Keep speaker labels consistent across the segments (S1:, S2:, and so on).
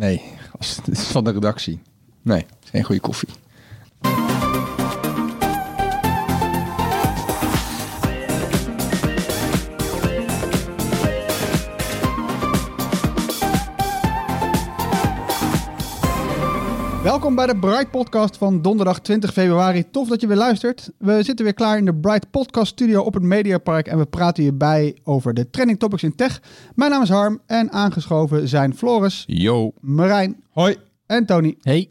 S1: Nee, als- van de redactie. Nee, geen goede koffie.
S2: Welkom bij de Bright Podcast van donderdag 20 februari. Tof dat je weer luistert. We zitten weer klaar in de Bright Podcast Studio op het Mediapark en we praten hierbij over de trending topics in tech. Mijn naam is Harm en aangeschoven zijn Floris,
S1: Yo.
S2: Marijn
S1: Hoi.
S2: en Tony.
S3: Hey.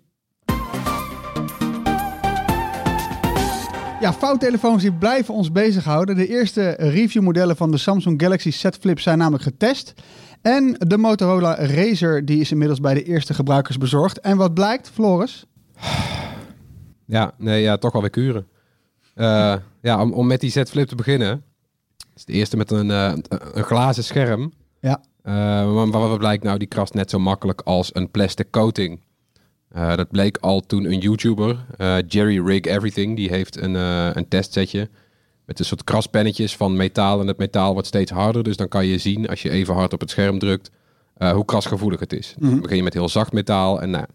S2: Ja, vouwtelefoons die blijven ons bezighouden. De eerste reviewmodellen van de Samsung Galaxy Z Flip zijn namelijk getest. En de Motorola Razer die is inmiddels bij de eerste gebruikers bezorgd. En wat blijkt, Floris?
S4: Ja, nee, ja, toch wel weer kuren. Eh, ja, om, om met die Z-Flip te beginnen. is de eerste met een, eh, een glazen scherm.
S2: Ja.
S4: Maar maar wat blijkt nou? Die krast net zo makkelijk als een plastic coating. Dat bleek al toen een YouTuber, Jerry Rig Everything, die heeft een, een testsetje met een soort kraspennetjes van metaal. En het metaal wordt steeds harder, dus dan kan je zien als je even hard op het scherm drukt eh, hoe krasgevoelig het is. Dan begin je met heel zacht metaal en nou,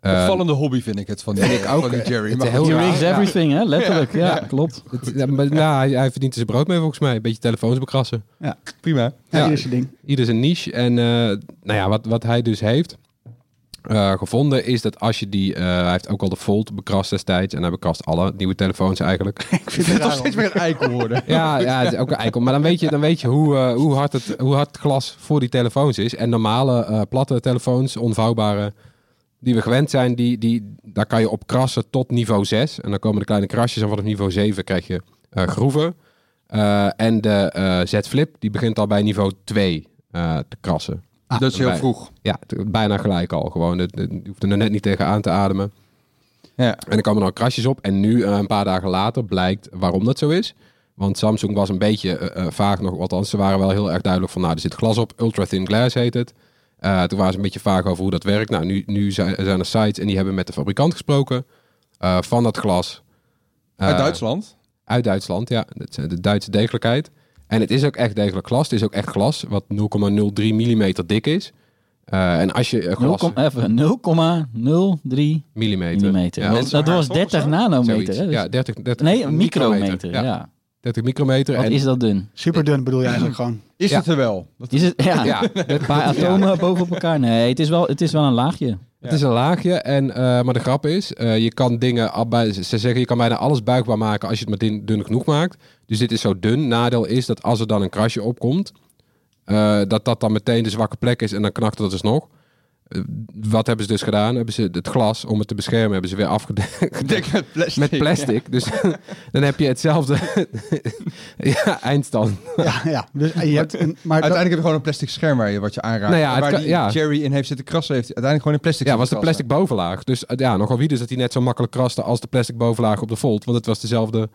S4: eh,
S1: Opvallende hobby vind ik het van die,
S4: ik ook,
S1: van die
S4: eh,
S1: Jerry.
S4: het heel
S1: ja.
S5: rigs everything, hè? Letterlijk. Ja, klopt.
S4: Het- ja, maar, nou, hij, hij verdient er zijn brood mee volgens mij. Een beetje telefoons bekrassen.
S1: Prima.
S2: Ja,
S4: Ja.
S2: eerste ding.
S4: Ieder zijn niche. En eh, nou ja, wat, wat hij dus heeft eh, gevonden is dat als je die... eh, hij heeft ook al de Fold bekrast destijds. En hij bekrast alle nieuwe telefoons eigenlijk.
S2: Ik vind
S1: Het
S2: raar,
S1: steeds meer een eikel worden.
S4: ja, ja, het is ook een eikel. Maar dan weet je, dan weet je hoe, eh, hoe, hard het, hoe hard het glas voor die telefoons is. En normale platte telefoons, onvouwbare... Die we gewend zijn, die, die, daar kan je op krassen tot niveau 6. En dan komen de kleine krasjes. En vanaf niveau 7 krijg je groeven. En de Z Flip, die begint al bij niveau 2 eh, te krassen.
S1: Dat is heel
S4: bij-
S1: vroeg.
S4: Ja, bijna gelijk al. Gewoon, je hoeft er net niet tegen aan te ademen.
S1: Ja.
S4: En er komen dan krasjes op. En nu, eh, een paar dagen later, blijkt waarom dat zo is. Want Samsung was een beetje eh, eh, vaag nog. Althans, ze waren wel heel erg duidelijk van... nou, er zit glas op. Ultra thin glass heet het. Toen waren ze een beetje vaag over hoe dat werkt. Nou, nu, nu zijn, zijn er sites en die hebben met de fabrikant gesproken... van dat glas.
S1: Uit Duitsland.
S4: uit Duitsland, ja. Dat is de Duitse degelijkheid. En het is ook echt degelijk glas. Het is ook echt glas wat 0,03 mm dik is. Eh, en als je eh,
S5: 0,
S4: glas...
S5: even 0,03
S4: millimeter.
S5: millimeter.
S4: Ja,
S5: dat, dat was 30 nanometer. Hè? Dus-
S4: ja, 30, 30
S5: nee, een micrometer. Ja.
S4: Ja, 30 micrometer.
S5: Wat
S4: en,
S5: is dat dun?
S2: Super dun bedoel je eigenlijk gewoon.
S1: Is
S4: ja.
S1: het er wel? Dat-
S5: Is het, ja,
S4: Ja,
S5: een paar atomen boven op elkaar. Nee, het is wel, het is wel een laagje.
S4: Het is een laagje, en, eh, maar de grap is, eh, je kan dingen, ze zeggen je kan bijna alles buigbaar maken als je het maar dun, dun genoeg maakt. Dus dit is zo dun. Nadeel is dat als er dan een krasje opkomt, eh, dat dat dan meteen de zwakke plek is en dan knakt het dus nog. Eh, wat hebben ze dus gedaan? Hebben ze het glas, om het te beschermen, hebben ze weer afgedekt
S1: met plastic.
S4: met plastic. Dus dan heb je hetzelfde ja, eindstand.
S2: Ja, ja. Dus je hebt een, maar dat-
S1: Uiteindelijk heb je gewoon een plastic scherm waar je wat je aanraakt.
S4: Nou ja,
S1: waar
S4: kan-
S1: die
S4: ja.
S1: Jerry in heeft zitten krassen, heeft uiteindelijk gewoon een plastic
S4: Ja, was de plastic bovenlaag. Dus eh, ja, nogal wie dus dat hij net zo makkelijk kraste als de plastic bovenlaag op de Volt. Want het was dezelfde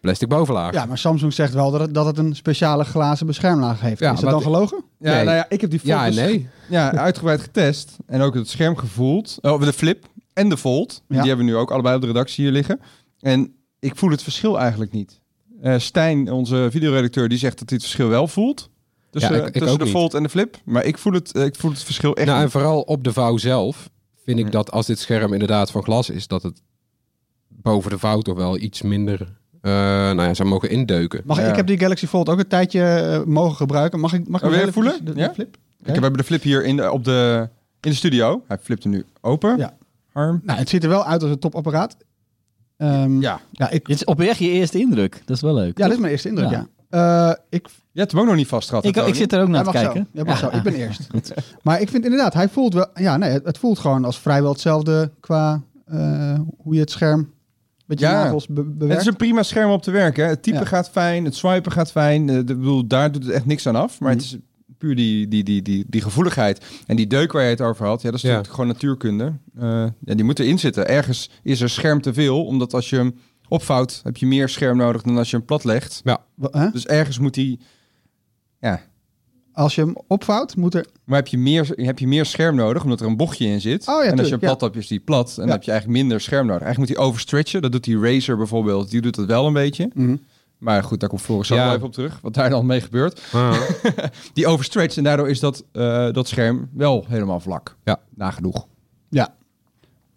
S4: plastic bovenlaag.
S2: ja, maar Samsung zegt wel dat het, dat het een speciale glazen beschermlaag heeft.
S4: Ja,
S2: is dat dan gelogen?
S1: Ja,
S4: Nee.
S1: nou ja, ik heb die Fold
S4: Ja nee.
S1: ja, uitgebreid getest. En ook het scherm gevoeld. Oh, de Flip en de Fold.
S2: Ja.
S1: Die hebben we nu ook allebei op de redactie hier liggen. En ik voel het verschil eigenlijk niet. Eh, Stijn, onze videoredacteur, die zegt dat hij het verschil wel voelt. Tussen,
S4: Ja, ik- ik
S1: tussen de
S4: niet.
S1: Fold en de Flip. Maar ik voel het, eh, ik voel het verschil echt
S4: Nou, en vooral op de vouw zelf vind ik dat als dit scherm inderdaad van glas is, dat het boven de vouw toch wel iets minder eh, nou ja, zou mogen indeuken.
S2: Mag, ik-
S1: Ja.
S2: Ik heb die Galaxy Fold ook een tijdje eh, mogen gebruiken. Mag ik, mag ik nog
S1: voelen?
S2: even De, de
S1: Ja?
S2: flip?
S1: Kijk, we hebben de Flip hier in de, op de, in de studio. Hij flipt hem nu open.
S2: Ja.
S1: Harm.
S2: Nou, het ziet er wel uit als een topapparaat. Ehm,
S1: Ja.
S2: ja, ik,
S5: Dit is oprecht je eerste indruk. Dat is wel leuk.
S2: ja, dit is mijn eerste indruk, ja.
S5: Ja.
S2: Eh, ik,
S1: Je hebt hem ook nog niet vast gehad.
S5: ik, ik zit er ook naar te kijken.
S2: Zo.
S5: Ja.
S2: zo. Ik ben eerst. Maar ik vind inderdaad, hij voelt wel... Ja, nee, het, het voelt gewoon als vrijwel hetzelfde qua eh, hoe je het scherm met je
S1: Ja.
S2: nagels be-
S1: Het is een prima scherm op te werken. hè. Het typen
S2: Ja.
S1: gaat fijn, het swipen gaat fijn. Eh, de, bedoel, daar doet het echt niks aan af. Maar het, is, het puur die, die, die, die, die gevoeligheid. En die deuk waar je het over had, ja, dat is
S4: Ja.
S1: natuurlijk gewoon natuurkunde. Eh, ja, die moeten inzitten. Ergens is er scherm te veel, omdat als je hem opvouwt, heb je meer scherm nodig dan als je hem plat legt.
S2: Hè?
S1: Dus ergens moet die... Ja,
S2: Als je hem opvouwt, moet er...
S1: maar heb je, meer, heb je meer scherm nodig, omdat er een bochtje in zit.
S2: Oh ja,
S1: en als je hem plat hebt, is die plat. En dan heb je eigenlijk minder scherm nodig. Eigenlijk moet hij overstretchen. Dat doet die Razer bijvoorbeeld. Die doet dat wel een beetje.
S2: Mhm.
S1: Maar goed, daar komt Floris
S4: Ja.
S1: wel even op terug. Wat daar dan mee gebeurt.
S4: Ah.
S1: Die overstretcht en daardoor is dat, eh, dat scherm wel helemaal vlak.
S4: Ja.
S1: Nagenoeg.
S2: Ja.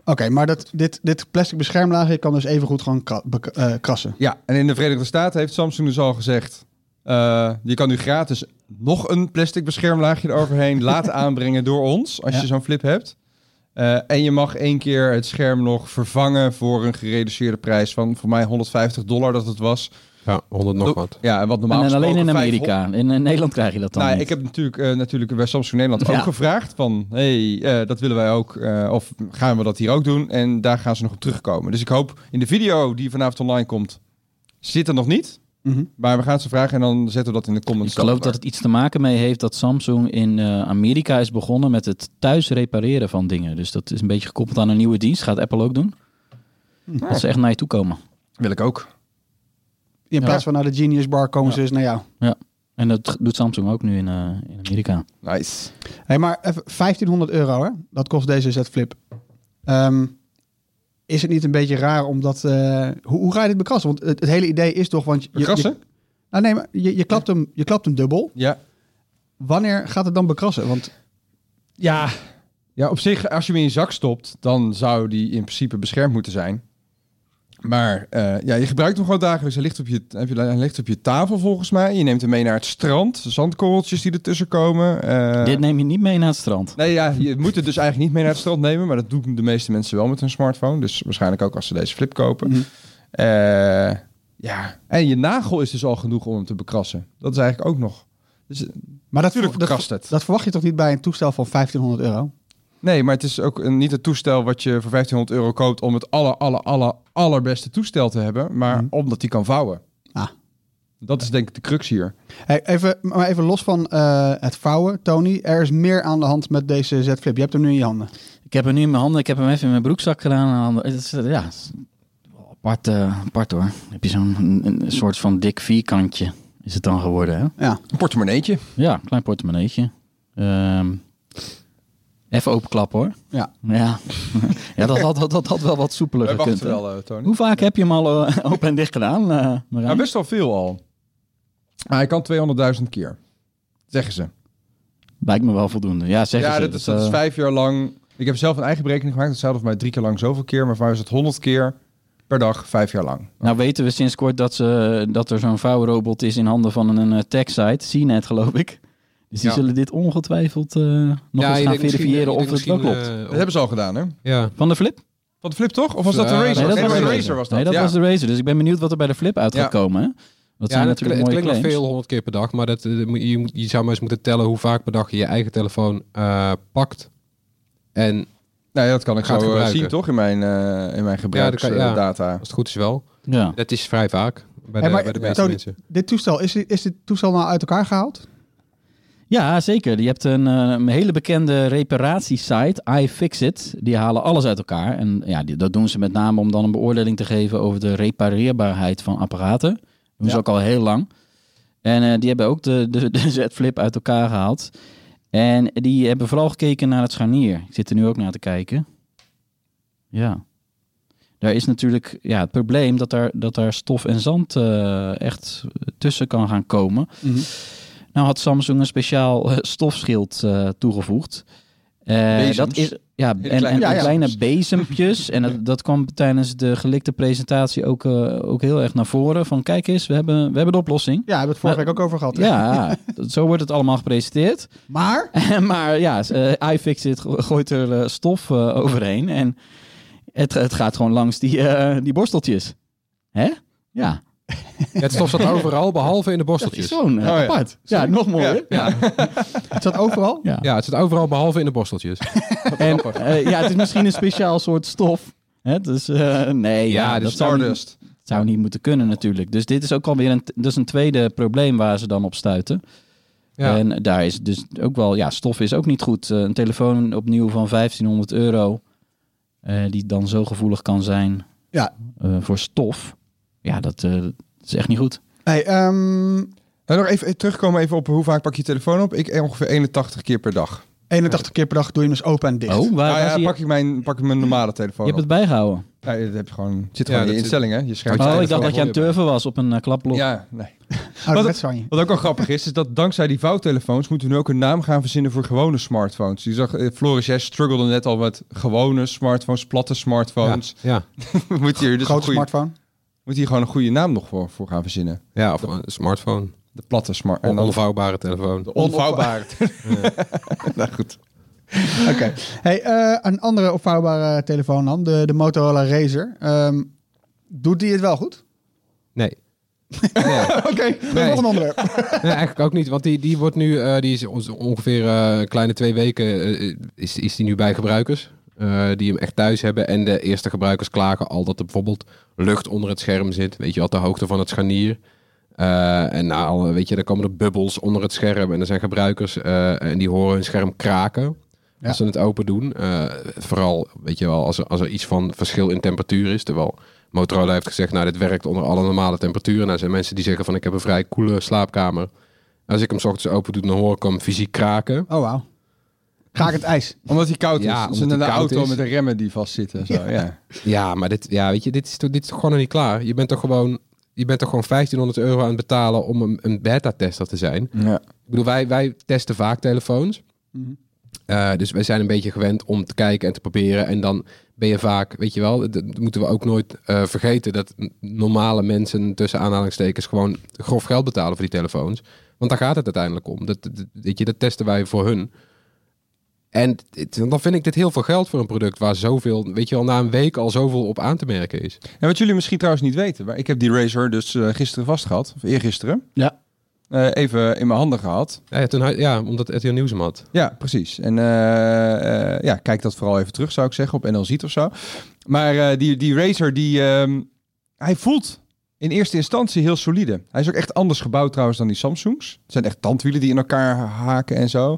S2: Oké, maar dat, dit, dit plastic beschermlaagje kan dus even goed gewoon kra- eh, krassen.
S1: Ja, en in de Verenigde Staten heeft Samsung dus al gezegd... eh, je kan nu gratis nog een plastic beschermlaagje eroverheen laten aanbrengen door ons. Als
S2: Ja.
S1: je zo'n flip hebt. Eh, en je mag één keer het scherm nog vervangen voor een gereduceerde prijs van voor mij 150 dollar dat het was.
S4: Ja, 100 nog wat.
S1: Ja, en wat normaal
S5: En alleen in Amerika. In, Nederland krijg je dat dan
S1: Nou,
S5: niet.
S1: ik heb natuurlijk, eh, natuurlijk bij Samsung Nederland
S5: Ja.
S1: ook gevraagd van, hey, eh, dat willen wij ook, eh, of gaan we dat hier ook doen? En daar gaan ze nog op terugkomen. Dus ik hoop in de video die vanavond online komt, zit er nog niet.
S2: Mhm.
S1: Maar we gaan ze vragen en dan zetten we dat in de comments.
S5: Ik geloof dat het iets te maken mee heeft dat Samsung in eh, Amerika is begonnen met het thuis repareren van dingen. Dus dat is een beetje gekoppeld aan een nieuwe dienst. Gaat Apple ook doen. Dat ze echt naar je toe komen.
S1: Wil ik ook.
S2: In
S5: Ja.
S2: plaats van naar de Genius Bar komen ze dus naar jou.
S5: En dat doet Samsung ook nu in, eh, in Amerika.
S1: Nice.
S2: Hé, maar even 1500 euro, hè? Dat kost deze Z Flip. Ehm, is het niet een beetje raar omdat... eh, hoe, hoe ga je dit bekrassen? Want het, het hele idee is toch... Want je, je,
S1: Bekrassen?
S2: nou nee, maar je, je, klapt hem, je klapt hem dubbel.
S1: Ja.
S2: Wanneer gaat het dan bekrassen? Want
S1: Ja. Ja, op zich, als je hem in je zak stopt, dan zou die in principe beschermd moeten zijn. Maar eh, ja, je gebruikt hem gewoon dagelijks. Hij ligt, op je, heb je- hij ligt op je tafel volgens mij. Je neemt hem mee naar het strand. Zandkorreltjes die ertussen komen. Eh,
S5: Dit neem je niet mee naar het strand.
S1: Nee, ja, je moet het dus eigenlijk niet mee naar het strand nemen. Maar dat doen de meeste mensen wel met hun smartphone. Dus waarschijnlijk ook als ze deze flip kopen.
S2: Mhm.
S1: Eh, ja, en je nagel is dus al genoeg om hem te bekrassen. Dat is eigenlijk ook nog. Dus,
S2: maar dat,
S1: natuurlijk
S2: dat,
S1: bekrast het.
S2: dat verwacht je toch niet bij een toestel van 1500 euro?
S1: Nee, maar het is ook een, niet het toestel wat je voor 1500 euro koopt om het aller, aller, aller, allerbeste toestel te hebben, maar
S2: Mhm.
S1: omdat die kan vouwen.
S2: Ah.
S1: Dat is denk ik de crux hier.
S2: Hey, even, maar even los van eh, het vouwen, Tony. Er is meer aan de hand met deze Z Flip. Je hebt hem nu in je handen.
S5: Ik heb hem nu in mijn handen. Ik heb hem even in mijn broekzak gedaan. Het is, eh, ja, het is wel apart, eh, apart hoor. Heb je zo'n een, een soort van dik vierkantje. Is het dan geworden, hè?
S2: Ja.
S1: Een portemonneetje.
S5: Ja, klein portemonneetje. Ehm, even openklappen hoor.
S2: Ja.
S5: Ja, ja dat, had, dat, dat had wel wat soepeler
S1: We
S5: gekund.
S1: wel, eh, Tony.
S5: Hoe vaak heb je hem al eh, open en dicht gedaan? eh, Marijn?
S1: Nou, best wel veel al. Maar hij kan 200.000 keer. Zeggen ze.
S5: Lijkt me wel voldoende. Ja, zeg
S1: ja,
S5: ze.
S1: dat is, dat is vijf jaar lang. Ik heb zelf een eigen berekening gemaakt. Hetzelfde voor mij drie keer lang zoveel keer. Maar voor mij is het 100 keer per dag, vijf jaar lang.
S5: Nou weten we sinds kort dat, ze, dat er zo'n vouwrobot is in handen van een, tech-site. CNET geloof ik. Dus die
S1: Ja.
S5: zullen dit ongetwijfeld eh, nog eens gaan verifiëren of het wel klopt.
S4: eh,
S1: Dat hebben ze al gedaan, hè?
S4: ja.
S5: Van de flip?
S1: Van de flip toch? Of was dat de Razer?
S4: nee,
S5: dat
S1: Nee,
S5: was
S1: de
S5: de
S1: Razer was dat.
S5: Nee, dat
S1: ja.
S5: was de Razer. Dus ik ben benieuwd wat er bij de flip uit
S1: Ja.
S5: gaat komen. Hè? Dat
S4: ja,
S5: zijn
S4: het,
S5: natuurlijk
S4: het
S5: mooie
S4: klinkt nog veel honderd keer per dag, maar dat, eh, je, moet, je zou maar eens moeten tellen hoe vaak per dag je je eigen telefoon eh, pakt. En
S1: Nou ja, dat kan ik zo
S4: gebruiken.
S1: zien, toch? In mijn, eh in mijn gebruiksdata.
S4: kan- ja. als het goed is wel.
S5: Ja.
S4: Dat is vrij vaak bij
S2: Hey,
S4: de,
S2: maar,
S4: bij de meeste mensen.
S2: Dit toestel, is, is dit toestel nou uit elkaar gehaald?
S5: Ja, zeker. Je hebt een, eh, een hele bekende reparatiesite, iFixit. Die halen alles uit elkaar. En ja, die, dat doen ze met name om dan een beoordeling te geven over de repareerbaarheid van apparaten. Dat doen ze ook al heel lang. En eh, die hebben ook de, de, de Z-Flip uit elkaar gehaald. En die hebben vooral gekeken naar het scharnier. Ik zit er nu ook naar te kijken. Ja. Daar is natuurlijk ja, het probleem dat daar, dat daar stof en zand eh, echt tussen kan gaan komen. Nou had Samsung een speciaal eh, stofschild eh, toegevoegd.
S1: Bezems.
S5: dat is ja, en,
S1: kleine
S5: en
S2: Ja, ja.
S5: kleine bezempjes. en dat, dat kwam tijdens de gelikte presentatie ook, ook heel erg naar voren. Van kijk eens, we hebben, we hebben de oplossing.
S2: Ja, hebben we het vorige
S5: Maar-
S2: week ook over gehad. hè?
S5: Ja, dat- zo wordt het allemaal gepresenteerd.
S2: Maar,
S5: maar ja, eh iFixit go- gooit er stof overheen. En het, het gaat gewoon langs die, die borsteltjes. Hè? Ja,
S4: Het stof staat overal, behalve in de
S5: dat is
S4: borsteltjes.
S5: zo'n eh,
S1: Oh ja.
S5: apart. Ja, nog mooier. Ja.
S2: het zat overal.
S5: Ja.
S4: Ja, het zit overal behalve in de borsteltjes.
S5: En eh, ja, het is misschien een speciaal soort stof. Hè? Dus eh, nee, ja,
S4: Ja, de
S5: dat zou niet, zou niet moeten kunnen natuurlijk. Dus dit is ook alweer een, dus een tweede probleem waar ze dan op stuiten.
S4: Ja.
S5: En daar is dus ook wel, ja, stof is ook niet goed. Eh, een telefoon opnieuw van 1500 euro, eh, die dan zo gevoelig kan zijn
S2: Ja.
S5: eh, voor stof. Ja, dat, eh, dat is echt niet goed.
S2: Hey, ehm,
S1: En nog even terugkomen even op hoe vaak pak je je telefoon op? Ik ongeveer 81 keer per dag.
S2: 81 keer per dag doe je hem dus open en dicht.
S5: Oh, waar,
S1: Nou
S5: waar
S1: ja,
S5: zie je,
S1: pak ik mijn, pak ik mijn normale telefoon
S5: je hebt
S1: op.
S5: het bijgehouden.
S1: Ja, dat heb je gewoon, zit
S4: Ja,
S1: gewoon in
S4: dat
S1: je instellingen. Je scherm.
S4: Had je
S5: Oh, ik dacht dat je aan het turven was op een uh, klapblok.
S1: Ja, nee. Wat ook wel grappig is, is dat dankzij die vouwtelefoons moeten we nu ook een naam gaan verzinnen voor gewone smartphones. Je zag, eh, Floris, jij struggelde net al met gewone smartphones, platte smartphones.
S4: Ja,
S1: moet hier dus een
S2: Grote
S1: goede,
S2: smartphone.
S1: Moet hier gewoon een goede naam nog voor, voor gaan verzinnen.
S4: ja, of een smartphone.
S1: De platte smart.
S4: Een
S1: En dan
S4: onvouwbare telefoon.
S1: de onvouwbare. nou goed.
S2: Oké. Hey, eh, een andere opvouwbare telefoon dan, de, de Motorola Razer. Ehm, doet die het wel goed?
S4: Nee. nee.
S2: Oké,
S4: Nee.
S2: volgende onderwerp.
S4: Nee, eigenlijk ook niet. Want die, die wordt nu, eh, die is ongeveer eh, een kleine twee weken, is, is die nu bij gebruikers. Eh, die hem echt thuis hebben. En de eerste gebruikers klagen al dat er bijvoorbeeld lucht onder het scherm zit. Weet je wat, de hoogte van het scharnier. Eh, en nou, weet je, dan komen er bubbels onder het scherm. En er zijn gebruikers eh, en die horen hun scherm kraken.
S2: Ja.
S4: Als ze het open doen. Vooral, weet je wel, als er, als er iets van verschil in temperatuur is. Terwijl Motorola heeft gezegd, nou, dit werkt onder alle normale temperaturen. Nou, er zijn mensen die zeggen van, ik heb een vrij koele slaapkamer. Als ik hem 's ochtends open doe, dan hoor ik hem fysiek kraken.
S2: Oh, wauw. Ga ik het ijs?
S1: Omdat hij koud is.
S4: Ja,
S1: dus
S4: koud
S1: auto
S4: is.
S1: met de remmen die vastzitten. Zo, ja.
S4: Ja, maar dit, ja, weet je, dit is, toch, dit is toch gewoon nog niet klaar. Je bent toch gewoon, je bent toch gewoon 1500 euro aan het betalen om een, een beta-tester te zijn.
S1: Ja.
S4: Ik bedoel, wij, wij testen vaak telefoons.
S2: Mhm.
S4: Eh, dus wij zijn een beetje gewend om te kijken en te proberen. En dan ben je vaak, weet je wel, dat moeten we ook nooit eh, vergeten dat normale mensen tussen aanhalingstekens gewoon grof geld betalen voor die telefoons. Want daar gaat het uiteindelijk om. Dat, dat, weet je, dat testen wij voor hun. En het- dan vind ik dit heel veel geld voor een product waar zoveel, weet je wel, na een week al zoveel op aan te merken is.
S1: En wat jullie misschien trouwens niet weten, maar ik heb die Razer dus eh, gisteren vast gehad, of eergisteren.
S2: Ja.
S1: Eh, even in mijn handen gehad.
S4: Ja, ja, toen, hij- ja omdat RTL Nieuws hem had.
S1: Ja, precies. En eh, eh, ja, kijk dat vooral even terug, zou ik zeggen, op NL Ziet of zo. Maar eh, die, die Razer, die, ehm, hij voelt in eerste instantie heel solide. Hij is ook echt anders gebouwd trouwens dan die Samsungs. Het zijn echt tandwielen die in elkaar haken en zo.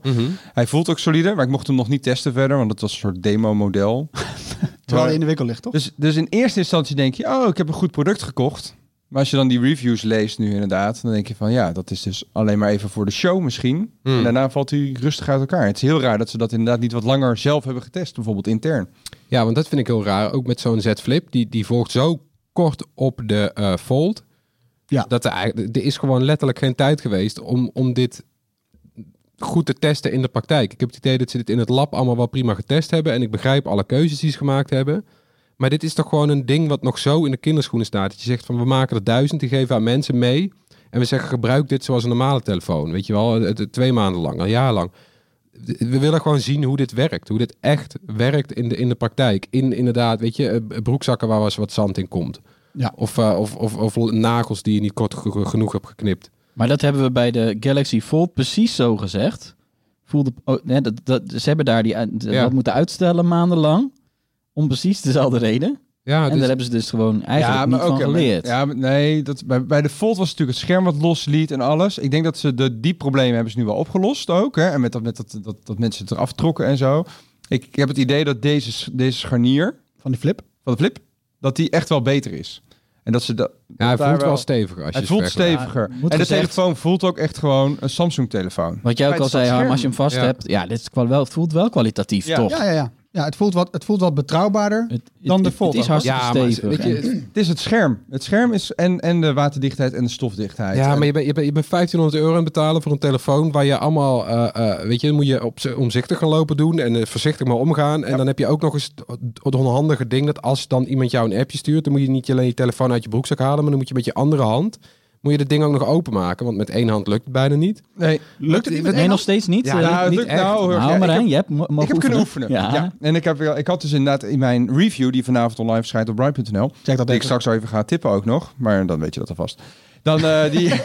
S1: Hij voelt ook solide, maar ik mocht hem nog niet testen verder, want het was een soort demo-model.
S2: Terwijl hij in de winkel ligt, toch?
S1: Dus, dus in eerste instantie denk je, oh, ik heb een goed product gekocht. Maar als je dan die reviews leest nu inderdaad, dan denk je van ja, dat is dus alleen maar even voor de show misschien.
S4: Hmm.
S1: En daarna valt hij rustig uit elkaar. Het is heel raar dat ze dat inderdaad niet wat langer zelf hebben getest, bijvoorbeeld intern.
S4: Ja, want dat vind ik heel raar. Ook met zo'n Z Flip, die, die volgt zo kort op de eh, Fold.
S2: Ja.
S4: Dat er, eigenlijk- er is gewoon letterlijk geen tijd geweest om, om dit goed te testen in de praktijk. Ik heb het idee dat ze dit in het lab allemaal wel prima getest hebben. En ik begrijp alle keuzes die ze gemaakt hebben. Maar dit is toch gewoon een ding wat nog zo in de kinderschoenen staat. Dat je zegt van we maken er duizend, die geven aan mensen mee. En we zeggen gebruik dit zoals een normale telefoon. Weet je wel, twee maanden lang, een jaar lang. We willen gewoon zien hoe dit werkt. Hoe dit echt werkt in de, in de praktijk. In inderdaad, weet je, eh, broekzakken waar was wat zand in komt.
S2: Ja.
S4: Of, eh, of, of, of nagels die je niet kort ge- genoeg hebt geknipt.
S5: Maar dat hebben we bij de Galaxy Fold precies zo gezegd. Voelde, oh, nee, dat, dat, ze hebben daar die,
S4: Ja.
S5: dat moeten uitstellen maandenlang. Om precies dezelfde reden.
S4: Ja,
S5: en
S4: dus,
S5: daar hebben ze dus gewoon eigenlijk niet van
S1: oké, maar-
S5: geleerd.
S1: ja, maar nee, dat, bij, bij de Fold was het natuurlijk het scherm wat losliet en alles. Ik denk dat ze de, die problemen hebben ze nu wel opgelost ook. Hè? En met dat, met dat, dat, dat mensen het eraf trokken en zo. Ik, ik heb het idee dat deze, deze scharnier
S2: Van die flip.
S1: van de Flip, dat die echt wel beter is. En dat ze dat.
S4: ja, hij
S1: daar
S4: voelt wel,
S1: wel-
S4: steviger. Als
S1: Hij
S4: je
S1: voelt
S4: het vergelijkt.
S1: steviger.
S5: Ja,
S1: en de
S5: gezegd-
S1: telefoon voelt ook echt gewoon een Samsung-telefoon.
S5: Wat jij ook al zei, Harm, als je hem vast
S4: Ja.
S5: hebt. Ja, dit is wel, wel- het voelt wel kwalitatief,
S1: Ja.
S5: toch?
S2: Ja, ja, ja. Ja het, voelt wat, het voelt wat betrouwbaarder.
S5: Het,
S2: Dan de Fold
S5: Het is hartstikke
S4: Ja, maar
S5: stevig.
S4: weet je,
S1: Het is het scherm. Het scherm is en, en de waterdichtheid en de stofdichtheid.
S4: Ja,
S1: En-
S4: maar je bent, je, bent, je bent 1500 euro aan het betalen voor een telefoon waar je allemaal, eh, eh, weet je, moet je op, omzichtig gaan lopen doen en eh, voorzichtig maar omgaan. En dan heb je ook nog eens het onhandige ding dat als dan iemand jou een appje stuurt, dan moet je niet alleen je telefoon uit je broekzak halen, maar dan moet je met je andere hand, moet je het ding ook nog openmaken, want met één hand lukt het bijna niet.
S1: nee,
S2: Lukt het niet met
S5: nee,
S2: één
S5: nog steeds niet.
S4: Ja,
S1: nou,
S4: niet
S1: lukt
S4: echt.
S1: nou. heel erg.
S5: nou,
S1: Ja, ik heb-
S5: je hebt mo- mogen
S1: Ik heb kunnen oefenen.
S5: Ja.
S1: Ja. En ik, heb, wel- ik had dus inderdaad in mijn review, die vanavond online verschijnt op bright.nl,
S2: Check dat
S1: ik straks even ga tippen ook nog, maar dan weet je dat alvast. Dan eh, die...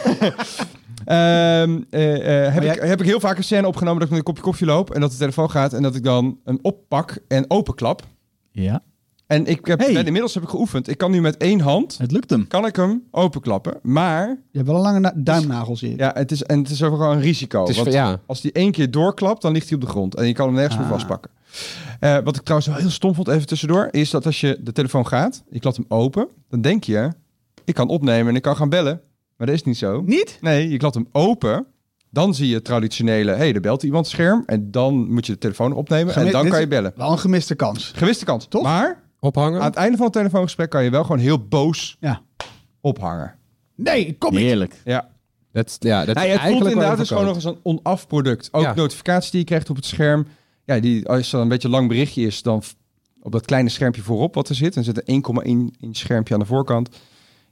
S1: Ehm, eh, heb,
S2: jij-
S1: ik, heb ik heel vaak een scène opgenomen dat ik met een kopje koffie loop en dat de telefoon gaat en dat ik dan een oppak en openklap.
S5: Ja.
S1: En ik heb,
S5: Hey.
S1: ben, inmiddels heb ik geoefend. Ik kan nu met één hand,
S5: Het lukt hem.
S1: kan ik hem openklappen. Maar
S2: Je hebt wel een lange na- duimnagel, zie ik.
S1: ja, het is, en het is ook gewoon een risico.
S4: Het is
S1: want
S4: van- ja.
S1: als die één keer doorklapt, dan ligt hij op de grond. En je kan hem nergens meer
S2: Ah.
S1: vastpakken. Eh, wat ik trouwens wel heel stom vond, even tussendoor, is dat als je de telefoon gaat, je klapt hem open, dan denk je, ik kan opnemen en ik kan gaan bellen. Maar dat is niet zo.
S2: Niet?
S1: Nee, je klapt hem open. Dan zie je het traditionele, hé, hey, er belt iemand scherm. En dan moet je de telefoon opnemen
S2: Gemi-
S1: en dan kan je bellen.
S2: Wel een gemiste kans.
S1: Gewiste kans.
S2: Toch?
S1: Maar
S4: Ophangen.
S1: aan het einde van het telefoongesprek kan je wel gewoon heel boos
S2: Ja.
S1: ophangen.
S2: Nee, kom niet.
S5: Heerlijk.
S1: Ja.
S4: Dat, is- ja, dat
S1: Nee,
S4: is
S1: het voelt
S4: eigenlijk
S1: inderdaad dus gewoon nog eens een on-af product. Ook
S4: Ja.
S1: notificaties die je krijgt op het scherm. Ja, die, als er een beetje een lang berichtje is, dan f- op dat kleine schermpje voorop wat er zit. Dan zit er 1,1 inch schermpje aan de voorkant.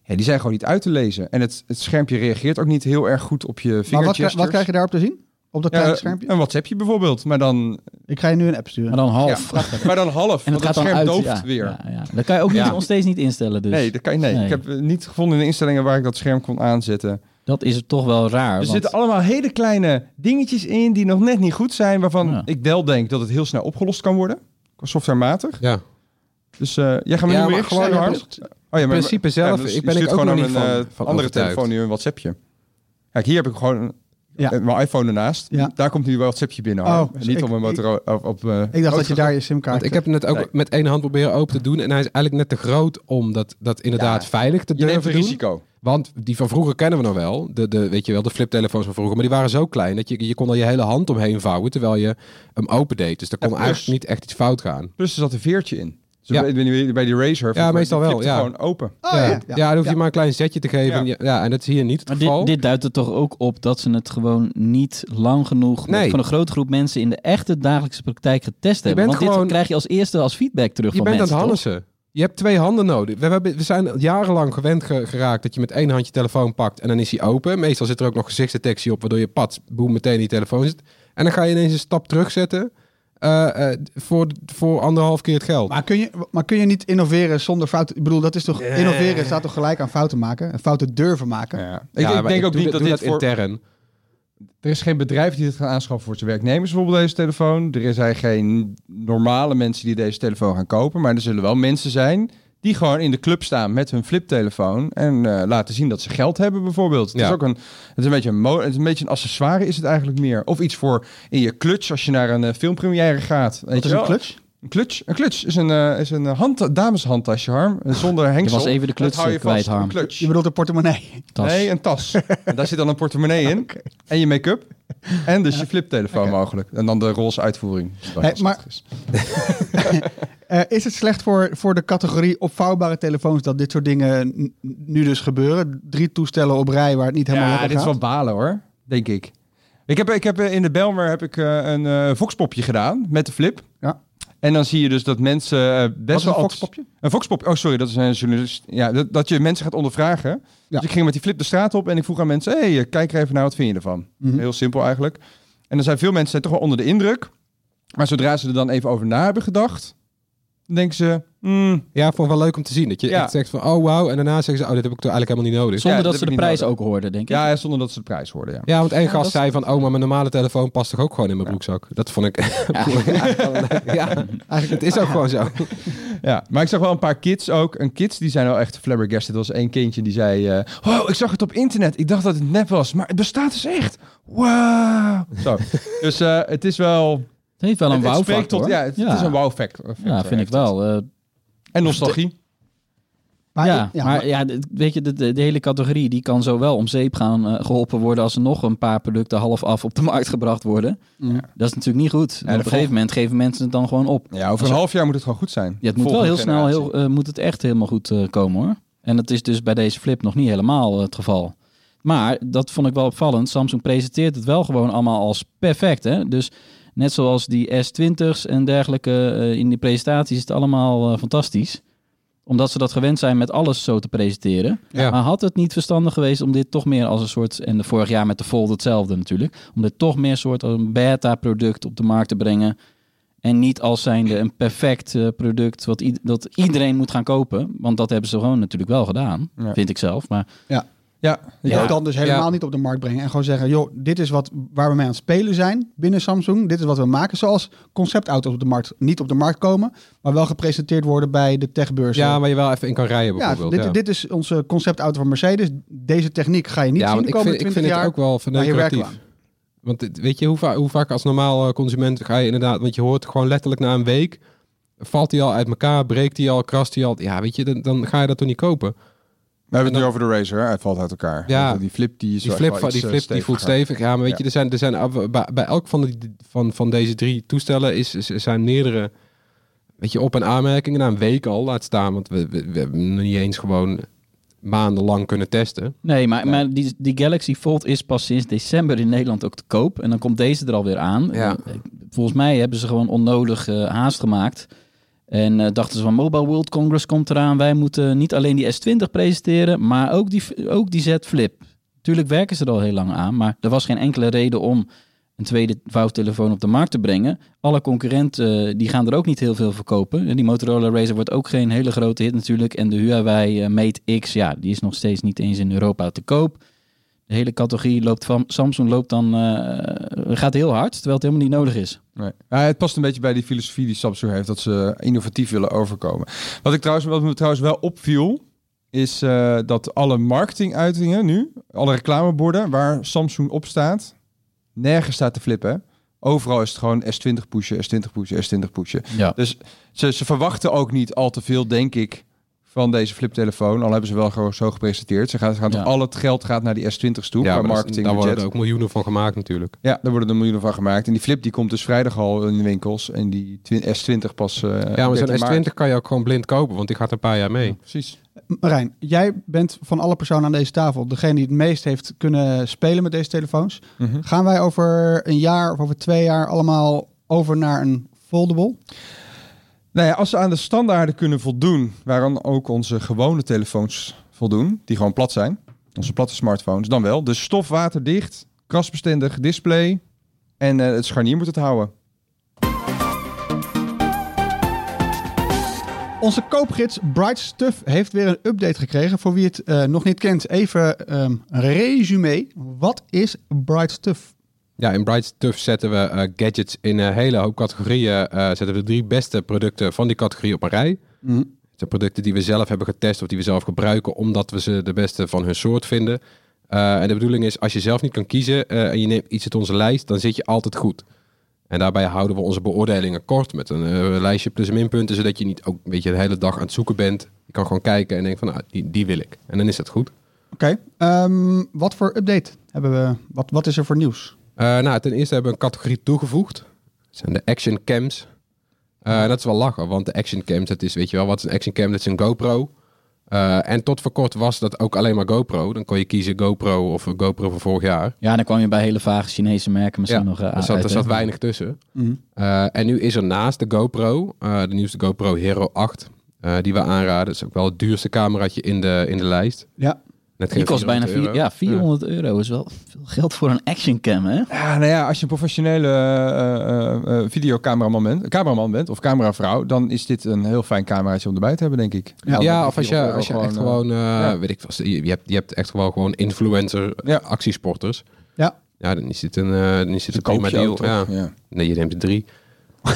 S1: Ja, die zijn gewoon niet uit te lezen. En het, het schermpje reageert ook niet heel erg goed op je
S2: Maar wat, kri- wat krijg je daarop te zien? Op dat
S1: Ja,
S2: kleine schermpje?
S1: Een WhatsAppje bijvoorbeeld, maar dan,
S2: Ik ga je nu een app sturen.
S5: Maar dan half.
S1: ja, maar dan half.
S5: En
S1: want
S5: het gaat
S1: het
S5: dan
S1: scherm
S5: uit.
S1: dooft
S5: ja,
S1: weer.
S5: Ja, ja. Dat kan je ook niet, nog steeds niet instellen. Dus.
S1: Nee, dat kan je, nee.
S5: Nee.
S1: ik heb eh, niet gevonden in de instellingen waar ik dat scherm kon aanzetten.
S5: Dat is toch wel raar.
S1: Er
S5: want-
S1: zitten allemaal hele kleine dingetjes in die nog net niet goed zijn, waarvan
S5: Ja.
S1: ik wel denk dat het heel snel opgelost kan worden. Qua softwarematig.
S4: Ja.
S1: Dus eh, jij gaat me
S4: Ja,
S1: nu
S4: maar
S1: weer
S4: gewoon,
S1: hard. Oh ja,
S4: In principe zelf,
S1: dus
S4: ik ben ik ook
S1: gewoon
S4: nog
S1: aan
S4: niet
S1: een
S4: van-
S1: eh,
S4: van
S1: andere
S4: overtuigd.
S1: telefoon nu een WhatsAppje. Kijk, hier heb ik gewoon
S2: Ja.
S1: mijn iPhone ernaast.
S2: Ja.
S1: Daar komt nu wel WhatsAppje binnen.
S2: Oh,
S1: hoor.
S2: dus
S1: niet
S2: ik-
S1: op mijn Motorola. Op, op, eh,
S2: Ik dacht dat je daar je
S4: Want
S2: simkaart...
S4: ik heb het net ook
S1: Nee.
S4: met één hand proberen open te doen. En hij is eigenlijk net te groot om dat, dat inderdaad
S1: Ja.
S4: veilig te
S1: je
S4: durven
S1: een
S4: doen.
S1: risico.
S4: Want die van vroeger kennen we nog wel. De, de, weet je wel, de fliptelefoons van vroeger. Maar die waren zo klein dat je, je kon er je hele hand omheen vouwen terwijl je hem open deed. Dus daar kon
S1: plus-
S4: eigenlijk niet echt iets fout gaan.
S1: Plus er zat een veertje in. Dus
S4: Ja.
S1: bij, die Razer.
S4: Ja, meestal wel, ja.
S1: gewoon open.
S2: Oh,
S4: ja.
S2: ja.
S4: Ja, dan hoef je
S2: Ja.
S4: maar een klein zetje te geven.
S1: Ja.
S4: En dat is hier niet het
S5: Maar
S4: geval.
S5: dit, dit duidt er toch ook op dat ze het gewoon niet lang genoeg
S4: Nee.
S5: van een grote groep mensen in de echte dagelijkse praktijk getest hebben. Want
S4: gewoon-
S5: dit krijg je als eerste als feedback terug
S4: je
S5: van
S4: bent aan het
S5: mensen. toch?
S4: Hannessen. Je hebt twee handen nodig. We, hebben, we zijn jarenlang gewend ge- geraakt dat je met één hand je telefoon pakt en dan is hij open. Meestal zit er ook nog gezichtsdetectie op, waardoor je pats, boem, meteen in die telefoon zit. En dan ga je ineens een stap terugzetten voor, voor anderhalf keer het geld.
S2: Maar kun, je, maar kun je niet innoveren zonder fouten? Ik bedoel, dat is toch...
S4: Nee.
S2: Innoveren staat toch gelijk aan fouten maken? En fouten durven maken?
S1: Ja. Ik,
S4: Ja,
S1: ik
S4: maar
S1: denk ook
S4: doe
S1: niet dat dit voor...
S4: intern.
S1: Er is geen bedrijf die dit gaat aanschaffen voor zijn werknemers, bijvoorbeeld deze telefoon. Er zijn geen normale mensen die deze telefoon gaan kopen. Maar er zullen wel mensen zijn die gewoon in de club staan met hun fliptelefoon. En eh, laten zien dat ze geld hebben, bijvoorbeeld. Het,
S4: Ja.
S1: is ook een, het, is een beetje een mo- het is een beetje een accessoire, is het eigenlijk meer. Of iets voor in je clutch als je naar een eh, filmpremière gaat. Weet
S2: Wat is
S1: je
S2: een
S1: wel?
S2: clutch?
S1: Een clutch, een clutch is een, eh, is een hand, dameshandtasje, Harm. Eh, Zonder hengsel.
S5: was even de
S1: Dat
S5: clutch
S1: hou je
S5: kwijt,
S1: vast,
S5: Harm.
S1: Een clutch.
S2: Je bedoelt een portemonnee.
S5: Tas.
S1: Nee, een tas. en daar zit dan een portemonnee in. En je make-up. En dus je fliptelefoon mogelijk. En dan de roze uitvoering.
S2: Hey, maar-
S1: is.
S2: Eh, is het slecht voor, voor de categorie opvouwbare telefoons dat dit soort dingen nu dus gebeuren? Drie toestellen op rij waar het niet helemaal
S1: Ja,
S2: lekker
S1: dit is
S2: gaat?
S1: wel balen hoor. Denk ik. Ik heb, ik heb in de Belmer heb ik eh, een eh voxpopje gedaan met de flip.
S2: Ja.
S1: En dan zie je dus dat mensen eh,
S2: Wat
S1: best
S2: is een
S1: wel...
S2: foxpopje?
S1: Een voxpop. Oh, sorry, dat is een journalist. Ja, dat, dat je mensen gaat ondervragen.
S2: Ja.
S1: Dus ik ging met die flip de straat op en ik vroeg aan mensen: hey, eh, kijk er even naar, wat vind je ervan?
S2: Mhm.
S1: Heel simpel eigenlijk. En dan zijn veel mensen zijn toch wel onder de indruk. Maar zodra ze er dan even over na hebben gedacht, dan denken ze: hmm,
S4: Ja, ik vond het wel leuk om te zien. Dat je
S1: Ja.
S4: echt zegt van, oh wauw. En daarna zeggen ze, oh, dit heb ik toch eigenlijk helemaal niet nodig.
S5: Zonder
S1: Ja,
S5: dat
S1: dat
S5: ze de prijs
S1: nodig.
S5: ook hoorden, denk ik.
S1: ja, zonder dat ze de prijs hoorden. Ja.
S4: Ja, want één
S2: Ja,
S4: gast zei van, oh, maar mijn normale telefoon past toch ook gewoon in mijn broekzak. Dat vond ik... ja, eigenlijk, het is ook gewoon zo.
S1: Ja, maar ik zag wel een paar kids ook. En kids die zijn wel echt flabbergasted. Er was één kindje die zei: eh, Wow, ik zag het op internet. Ik dacht dat het nep was, maar het bestaat dus echt. Wow. Zo. dus eh, het is wel.
S5: Het heeft wel een wow
S1: tot. Ja, het, het is een wow factor.
S5: Ja, vind ik wel. Eh,
S1: En nostalgie.
S2: Maar,
S5: ja,
S2: ja,
S5: maar
S2: maar-
S5: ja, weet je, de, de, de hele categorie die kan zo wel om zeep gaan eh, geholpen worden als er nog een paar producten half af op de markt gebracht worden. Dat is natuurlijk niet goed.
S1: De
S5: op een gegeven moment geven mensen het dan gewoon op.
S1: Ja, over een half jaar moet het gewoon goed zijn.
S5: Ja, het moet wel heel snel, heel, eh, moet het echt helemaal goed eh, komen hoor. En dat is dus bij deze flip nog niet helemaal het geval. Maar dat vond ik wel opvallend. Samsung presenteert het wel gewoon allemaal als perfect. Hè? Dus net zoals die S20's en dergelijke eh, in die presentaties is het allemaal eh, fantastisch. Omdat ze dat gewend zijn met alles zo te presenteren.
S4: Ja.
S5: Maar had het niet verstandig geweest om dit toch meer als een soort... En de vorig jaar met de Fold hetzelfde natuurlijk. Om dit toch meer soort als een beta-product op de markt te brengen. En niet als zijnde een perfect eh, product wat dat iedereen moet gaan kopen. Want dat hebben ze gewoon natuurlijk wel gedaan,
S1: Ja.
S5: vind ik zelf. Maar
S1: Ja, ik
S5: Ja.
S1: ook.
S2: dan dus helemaal
S4: Ja.
S2: niet op de markt brengen. En gewoon zeggen, joh, dit is wat, waar we mee aan het spelen zijn binnen Samsung. Dit is wat we maken. Zoals conceptauto's op de markt niet op de markt komen, maar wel gepresenteerd worden bij de techbeurzen.
S4: Ja, waar je wel even in kan rijden
S2: Ja,
S4: bijvoorbeeld.
S2: dit,
S4: ja.
S2: dit is onze conceptauto van Mercedes. Deze techniek ga je niet
S4: ja,
S2: zien de
S4: ik
S2: komende
S4: vind, ik
S2: 20
S4: vind het ook wel verneukeratief. Want weet je, hoe, va- hoe vaak als normaal eh, consument ga je inderdaad... Want je hoort gewoon letterlijk na een week... Valt hij al uit elkaar, breekt hij al, krast hij al. Ja, weet je, dan, dan ga je dat toch niet kopen.
S1: We hebben het nu over de Razer. hè? Hij valt uit elkaar.
S4: Ja.
S1: die flip die is
S4: Die flip, die, flip
S1: eh,
S4: die voelt stevig. Ja, maar weet
S1: Ja.
S4: je, er zijn, er zijn af- bij, bij elk van, de, van, van deze drie toestellen is, is- er zijn meerdere weet je, op- en aanmerkingen. Na een week al, laat staan. Want we, we, we hebben niet eens gewoon maandenlang kunnen testen.
S5: Nee, maar, maar die, die Galaxy Fold is pas sinds december in Nederland ook te koop. En dan komt deze er alweer aan.
S4: Ja.
S5: Eh, Volgens mij hebben ze gewoon onnodig eh, haast gemaakt. En eh, dachten ze van Mobile World Congress komt eraan. Wij moeten niet alleen die S20 presenteren, maar ook die, ook die Z Flip. Tuurlijk werken ze er al heel lang aan, maar er was geen enkele reden om een tweede vouwtelefoon op de markt te brengen. Alle concurrenten eh, die gaan er ook niet heel veel verkopen. En Die Motorola Razr wordt ook geen hele grote hit natuurlijk. En de Huawei eh, Mate X, ja, die is nog steeds niet eens in Europa te koop. De hele categorie loopt van Samsung loopt dan eh, gaat heel hard, terwijl het helemaal niet nodig is.
S1: Nee. Ja, het past een beetje bij die filosofie die Samsung heeft, dat ze innovatief willen overkomen. Wat, ik trouwens, wat me trouwens wel opviel, is eh, dat alle marketinguitingen nu, alle reclameborden waar Samsung op staat, nergens staat te flippen. hè. Overal is het gewoon S20 pushen, S20 pushen, S20 pushen.
S5: Ja.
S1: Dus ze, ze verwachten ook niet al te veel, denk ik, van deze fliptelefoon. Al hebben ze wel gewoon zo gepresenteerd. Ze gaan, ze gaan
S5: Ja.
S1: toch al het geld gaat naar die S20's toe,
S4: ja, maar
S1: marketing
S4: daar worden er ook miljoenen van gemaakt natuurlijk.
S1: Ja, daar worden er miljoenen van gemaakt. En die flip die komt dus vrijdag al in de winkels. En die twi- S20 pas... eh,
S4: ja, maar
S1: 13
S4: zo'n
S1: maart.
S4: S20 kan je ook gewoon blind kopen, want die gaat er een paar jaar mee.
S1: Precies.
S2: Marijn, jij bent van alle personen aan deze tafel degene die het meest heeft kunnen spelen met deze telefoons.
S1: Mhm.
S2: Gaan wij over een jaar of over twee jaar allemaal over naar een foldable?
S1: Nou ja, als ze aan de standaarden kunnen voldoen, waaraan ook onze gewone telefoons voldoen, die gewoon plat zijn, onze platte smartphones, dan wel. Dus stofwaterdicht, krasbestendig display en eh, het scharnier moet het houden.
S2: Onze koopgids Bright Stuff heeft weer een update gekregen. Voor wie het eh, nog niet kent, even ehm, een resume. Wat is Bright Stuff?
S4: Ja, in Bright Stuff zetten we eh, gadgets in een hele hoop categorieën. eh, zetten we de drie beste producten van die categorie op een rij.
S2: Mhm.
S4: Het zijn producten die we zelf hebben getest of die we zelf gebruiken, omdat we ze de beste van hun soort vinden. Eh, en de bedoeling is, als je zelf niet kan kiezen eh, en je neemt iets uit onze lijst, dan zit je altijd goed. En daarbij houden we onze beoordelingen kort met een eh, lijstje plus en minpunten, zodat je niet ook een beetje de hele dag aan het zoeken bent. Je kan gewoon kijken en denken van, nou, die, die wil ik. En dan is dat goed.
S2: Oké, ehm, wat voor update hebben we? Wat, wat is er voor nieuws?
S4: Eh, nou, ten eerste hebben we een categorie toegevoegd. Dat zijn de action cams. Eh, dat is wel lachen, want de action cams, dat is, weet je wel, wat is een action cam? Dat is een GoPro. Eh, en tot voor kort was dat ook alleen maar GoPro. Dan kon je kiezen GoPro of een GoPro van vorig jaar.
S5: Ja, dan kwam je bij hele vage Chinese merken misschien
S4: ja,
S5: nog uh,
S4: er zat, er zat weinig tussen.
S2: Mhm.
S4: En nu is er naast de GoPro, de nieuwste GoPro Hero 8, eh, die we aanraden. Dat is ook wel het duurste cameraatje in de, in de lijst.
S2: Ja,
S4: Net
S5: Die kost bijna
S4: 400
S5: vier,
S4: euro.
S5: ja, 400 euro is wel veel geld voor een action cam, hè?
S1: Ja, nou ja, als je een professionele eh, eh, eh, videocameraman bent, cameraman bent of cameravrouw, dan is dit een heel fijn cameraatje om erbij te hebben, denk ik.
S2: Ja,
S4: Ja, of als je,
S1: 400
S4: als je
S1: euro
S4: echt
S1: gewoon,
S4: gewoon, eh,
S1: ja.
S4: weet ik wat, je, je, hebt, je hebt echt wel gewoon influencer
S1: Ja.
S4: actiesporters.
S2: Ja.
S4: Ja, dan is dit een, eh, dan is dit een prima deal.
S1: ook?
S4: Ja.
S1: Ja.
S4: Nee, je neemt er drie.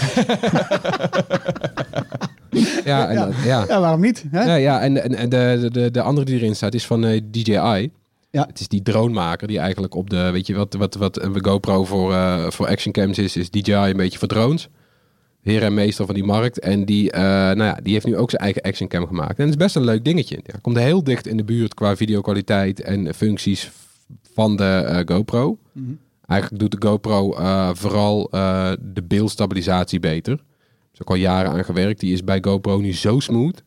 S4: ja, en,
S2: Ja.
S4: ja.
S2: ja waarom niet? Hè?
S4: Ja, ja, en, en, en de, de- de, de andere die erin staat is van eh, DJI.
S2: Ja.
S4: Het is die dronemaker die eigenlijk op de, weet je wat, wat, wat een GoPro voor, eh, voor actioncams is, is DJI een beetje voor drones. Heer en meester van die markt. En die, eh, nou ja, die heeft nu ook zijn eigen actioncam gemaakt. En het is best een leuk dingetje. Ja, komt heel dicht in de buurt qua videokwaliteit en functies van de GoPro.
S2: Mhm.
S4: Eigenlijk doet de GoPro vooral de beeldstabilisatie beter. Ook al jaren aan gewerkt. Die is bij GoPro nu zo smooth.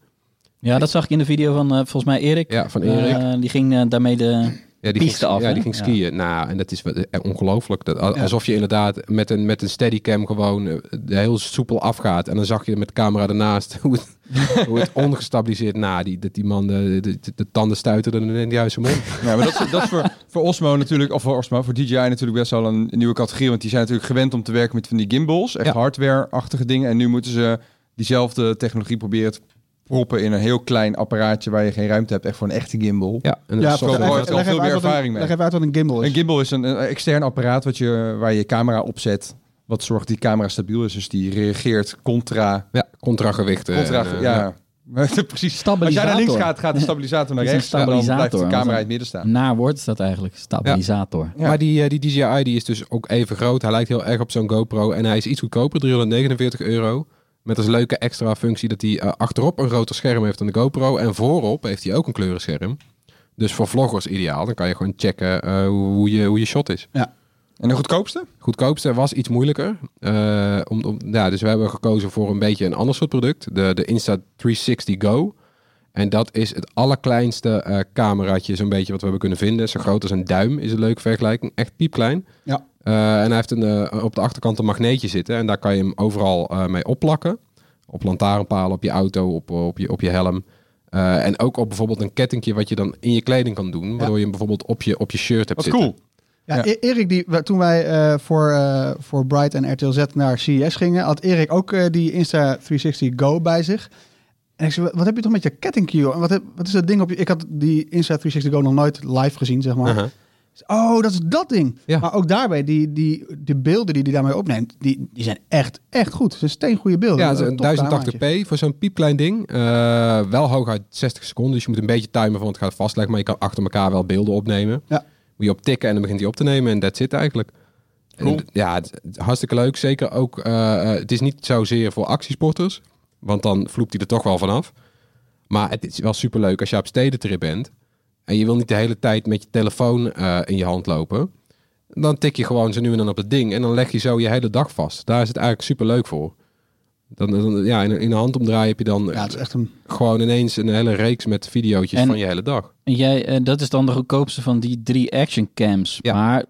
S5: Ja, dat zag ik in de video van eh, volgens mij Erik.
S4: Ja, van Erik.
S5: Eh, die ging eh, daarmee de...
S4: Ja, die
S5: piste
S4: ging,
S5: af,
S4: ja, die ging
S5: Ja.
S4: skiën. Nou, en dat is wat- eh, ongelooflijk. Dat, al- alsof je inderdaad met een, met een steadycam gewoon eh, heel soepel afgaat. En dan zag je met de camera ernaast hoe het, hoe het ongestabiliseerd... Nou, die, dat die man de, de, de, de tanden stuiterden in de juiste mond.
S1: Ja, maar dat is, dat is voor, voor Osmo natuurlijk, of voor Osmo, voor DJI natuurlijk best wel een nieuwe categorie. Want die zijn natuurlijk gewend om te werken met van die gimbals, echt
S4: Ja.
S1: hardware-achtige dingen. En nu moeten ze diezelfde technologie proberen te proppen in een heel klein apparaatje waar je geen ruimte hebt, echt voor een echte gimbal.
S4: Ja, en
S2: Ja,
S1: Zo wel
S2: leg
S1: veel meer ervaring mee.
S2: Leg even uit wat een gimbal is.
S1: Een gimbal is een, een extern apparaat wat je, waar je je camera op zet, wat zorgt dat die camera stabiel is. Dus die reageert contra...
S4: ja,
S1: contra
S4: en, eh,
S1: ja. Precies. Als jij
S2: Stabilisator.
S1: naar links gaat, gaat de stabilisator naar rechts.
S5: een
S1: En dan blijft de
S5: stabilisator,
S1: camera in het midden staan.
S5: Naar woord is dat eigenlijk. Stabilisator.
S1: Ja.
S4: Maar die, eh, die DJI die is dus ook even groot. Hij lijkt heel erg op zo'n GoPro. En hij is iets goedkoper, 349 euro. Met als leuke extra functie dat hij eh, achterop een groter scherm heeft dan de GoPro. En voorop heeft hij ook een kleurenscherm. Dus voor vloggers ideaal. Dan kan je gewoon checken eh, hoe, je, hoe je shot is.
S1: En de goedkoopste?
S4: Goedkoopste was iets moeilijker. Eh, om, om, ja, dus we hebben gekozen voor een beetje een ander soort product. De, de Insta360 Go. En dat is het allerkleinste eh cameraatje zo'n beetje wat we hebben kunnen vinden. Zo groot als een duim is een leuke vergelijking. Echt piepklein.
S2: Ja.
S4: Eh, en hij heeft een, eh, op de achterkant een magneetje zitten. En daar kan je hem overal eh, mee opplakken. Op lantaarnpalen, op je auto, op, op, je, op je helm. Eh, en ook op bijvoorbeeld een kettingje wat je dan in je kleding kan doen. Waardoor je hem bijvoorbeeld op je, op je shirt hebt
S1: Wat
S4: zitten.
S1: cool.
S2: Ja,
S1: Ja.
S2: E- Erik, die, we- toen wij eh, voor, voor Bright en RTL Z naar CES gingen, had Erik ook die Insta360 Go bij zich. En ik zei, wat heb je toch met je kettingje, joh? En wat, heb, wat is dat ding op je... Ik had die Insta360 Go nog nooit live gezien, zeg maar.
S4: Uh-huh.
S2: Oh, dat is dat ding.
S4: Ja.
S2: Maar ook daarbij, die, die, de beelden die hij daarmee opneemt, die, die zijn echt, echt goed. Het zijn steengoede beelden.
S4: Ja, het is
S2: Een tof
S4: een
S2: cameraatje.
S4: 1080p voor zo'n piepklein ding. Eh, wel hooguit 60 seconden, dus je moet een beetje timen van het gaat vastleggen. Maar je kan achter elkaar wel beelden opnemen.
S2: Ja.
S4: Moet je op tikken en dan begint hij op te nemen en that's it eigenlijk.
S1: Cool.
S4: En, ja, het, hartstikke leuk. Zeker ook, eh, eh, het is niet zozeer voor actiesporters, want dan vloept hij er toch wel vanaf. Maar het is wel super leuk als je op stedentrip bent en je wil niet de hele tijd met je telefoon eh, in je hand lopen. Dan tik je gewoon zo nu en dan op het ding en dan leg je zo je hele dag vast. Daar is het eigenlijk super leuk voor. Dan, dan, ja, in, een- handomdraai heb je dan
S2: Ja, het is echt een...
S4: gewoon ineens een hele reeks met videootjes
S5: En-
S4: van je hele dag.
S5: En jij, eh, dat is dan de goedkoopste van die drie action cams.
S4: Ja.
S5: Maar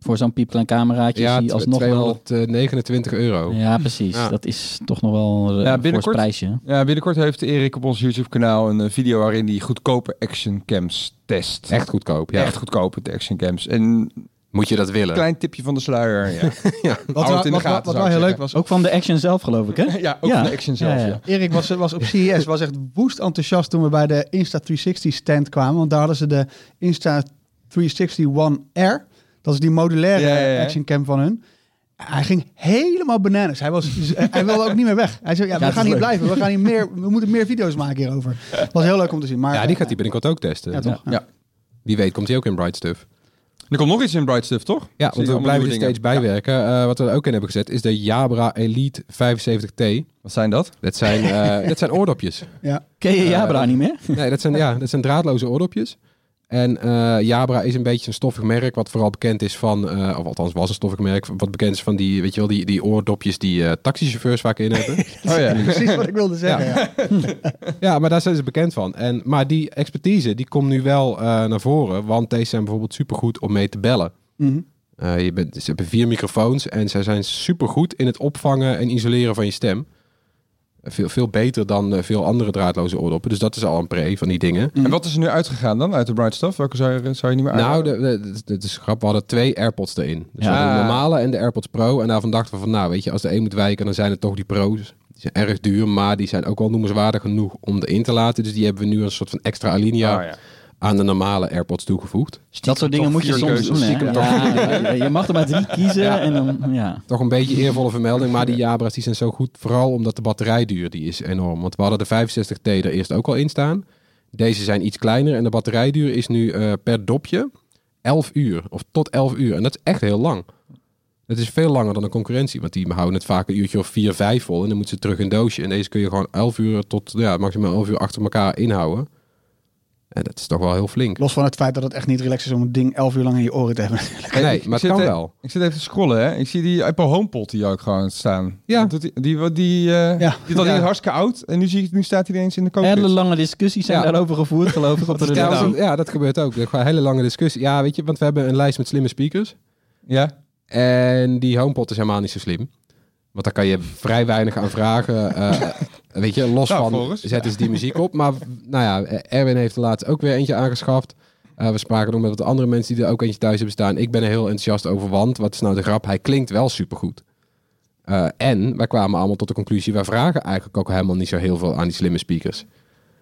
S5: voor zo'n piepklein cameraatje
S4: Ja,
S5: die alsnog wel...
S4: 229 euro.
S5: Ja, precies.
S4: Ja.
S5: Dat is toch nog wel eh,
S1: Ja,
S5: een
S1: binnenkort-
S5: fors prijsje.
S1: Ja, binnenkort heeft Erik op ons YouTube kanaal een eh, video waarin hij goedkope action cams test.
S4: Echt goedkoop, ja.
S1: Echt goedkope action cams. En
S4: Moet je dat willen?
S1: klein tipje van de sluier. Ja.
S2: Wat,
S1: in de
S2: wel- wat,
S1: gaten,
S2: wat, wat
S1: zou
S2: wel
S1: ik
S2: heel leuk was,
S5: Ook van de action zelf, geloof ik, hè?
S1: Ja, ook
S5: Ja.
S1: van de action zelf.
S5: Ja,
S1: Ja,
S5: ja.
S2: Erik was, was op CES, was echt woest enthousiast toen we bij de Insta360 stand kwamen. Want daar hadden ze de Insta360 One R. Dat is die modulaire
S1: Ja, ja, ja.
S2: action cam van hun. Hij ging helemaal bananas. Hij, was, hij wilde ook niet meer weg. Hij zei, ja, we gaan hier
S5: leuk.
S2: blijven. We, gaan hier meer, we moeten meer video's maken hierover. Het was heel leuk om te zien. Maar,
S4: Ja, die gaat hij binnenkort ook testen.
S2: Ja, toch?
S1: Ja.
S4: Wie weet komt hij ook in Bright Stuff.
S1: Er komt nog iets in Bright Stuff, toch?
S4: Ja, want we blijven er steeds bijwerken. Eh, wat we er ook in hebben gezet is de Jabra Elite 75T.
S1: Wat zijn dat?
S4: Dat zijn, eh, dat zijn oordopjes.
S2: Ja.
S5: Ken je Jabra niet meer?
S4: Nee, dat zijn, ja, dat zijn draadloze oordopjes. En eh, Jabra is een beetje een stoffig merk, wat vooral bekend is van, eh, of althans was een stoffig merk, wat bekend is van die, weet je wel, die, die oordopjes die eh, taxichauffeurs vaak in hebben.
S1: Oh ja.
S2: Precies wat ik wilde zeggen. Ja.
S4: ja, maar daar zijn ze bekend van. En, maar die expertise, die komt nu wel naar voren, want deze zijn bijvoorbeeld supergoed om mee te bellen.
S2: Mhm.
S4: Je bent, ze hebben vier microfoons en zij zijn supergoed in het opvangen en isoleren van je stem. Veel, veel beter dan eh, veel andere draadloze oordoppen. Dus dat is al een pre van die dingen.
S1: En wat is er nu uitgegaan dan uit de Bright Stuff? Welke zou je, zou je niet meer
S4: Nou, het is grappig. We hadden twee AirPods erin. Dus
S5: Ja.
S4: de normale en de AirPods Pro. En daarvan dachten we van, nou weet je, als de een moet wijken, dan zijn het toch die Pro's. Die zijn erg duur, maar die zijn ook wel noemenswaardig genoeg om erin te laten. Dus die hebben we nu een soort van extra alinea
S1: Oh, ja.
S4: Aan de normale AirPods toegevoegd.
S5: Dat soort dingen moet je soms doen, hè? Ja, ja, je mag er maar drie kiezen
S4: Ja.
S5: en dan, ja.
S4: Toch een beetje eervolle vermelding, maar die Jabra's die zijn zo goed. Vooral omdat de batterijduur die is enorm. Want we hadden de 65T er eerst ook al in staan. Deze zijn iets kleiner en de batterijduur is nu eh, per dopje 11 uur. Of tot 11 uur. En dat is echt heel lang. Het is veel langer dan de concurrentie. Want die houden het vaak een uurtje of 4, 5 vol. En dan moeten ze terug in een doosje. En deze kun je gewoon 11 uur tot ja, maximaal 11 uur achter elkaar inhouden. En dat is toch wel heel flink.
S2: Los van het feit dat het echt niet relaxed is om een ding elf uur lang in je oren te hebben.
S4: Nee, maar het
S1: zit
S4: kan wel.
S1: Ik zit even te scrollen, hè. Ik zie die Apple HomePod die ook gewoon staan.
S4: Ja.
S1: Dat Die, die, die, eh,
S2: Ja.
S1: die, dat
S4: Ja.
S1: is hartstikke oud. En nu, zie ik, nu staat hij ineens in de cockpit.
S5: Hele lange discussies zijn
S4: Ja.
S5: daarover gevoerd, geloof ik, op de
S4: Ja, ja, dat gebeurt ook. Gewoon een hele lange discussie. Ja, weet je, want we hebben een lijst met slimme speakers.
S1: Ja.
S4: En die HomePod is helemaal niet zo slim. Want daar kan je vrij weinig aan vragen. Eh, weet je, los
S1: Nou,
S4: van
S1: volgens.
S4: zet eens die muziek op. Maar nou ja, Erwin heeft er laatst ook weer eentje aangeschaft. Eh, we spraken nog met wat andere mensen die er ook eentje thuis hebben staan. Ik ben er heel enthousiast over, want wat is nou de grap? Hij klinkt wel supergoed. Eh, en wij kwamen allemaal tot de conclusie, wij vragen eigenlijk ook helemaal niet zo heel veel aan die slimme speakers.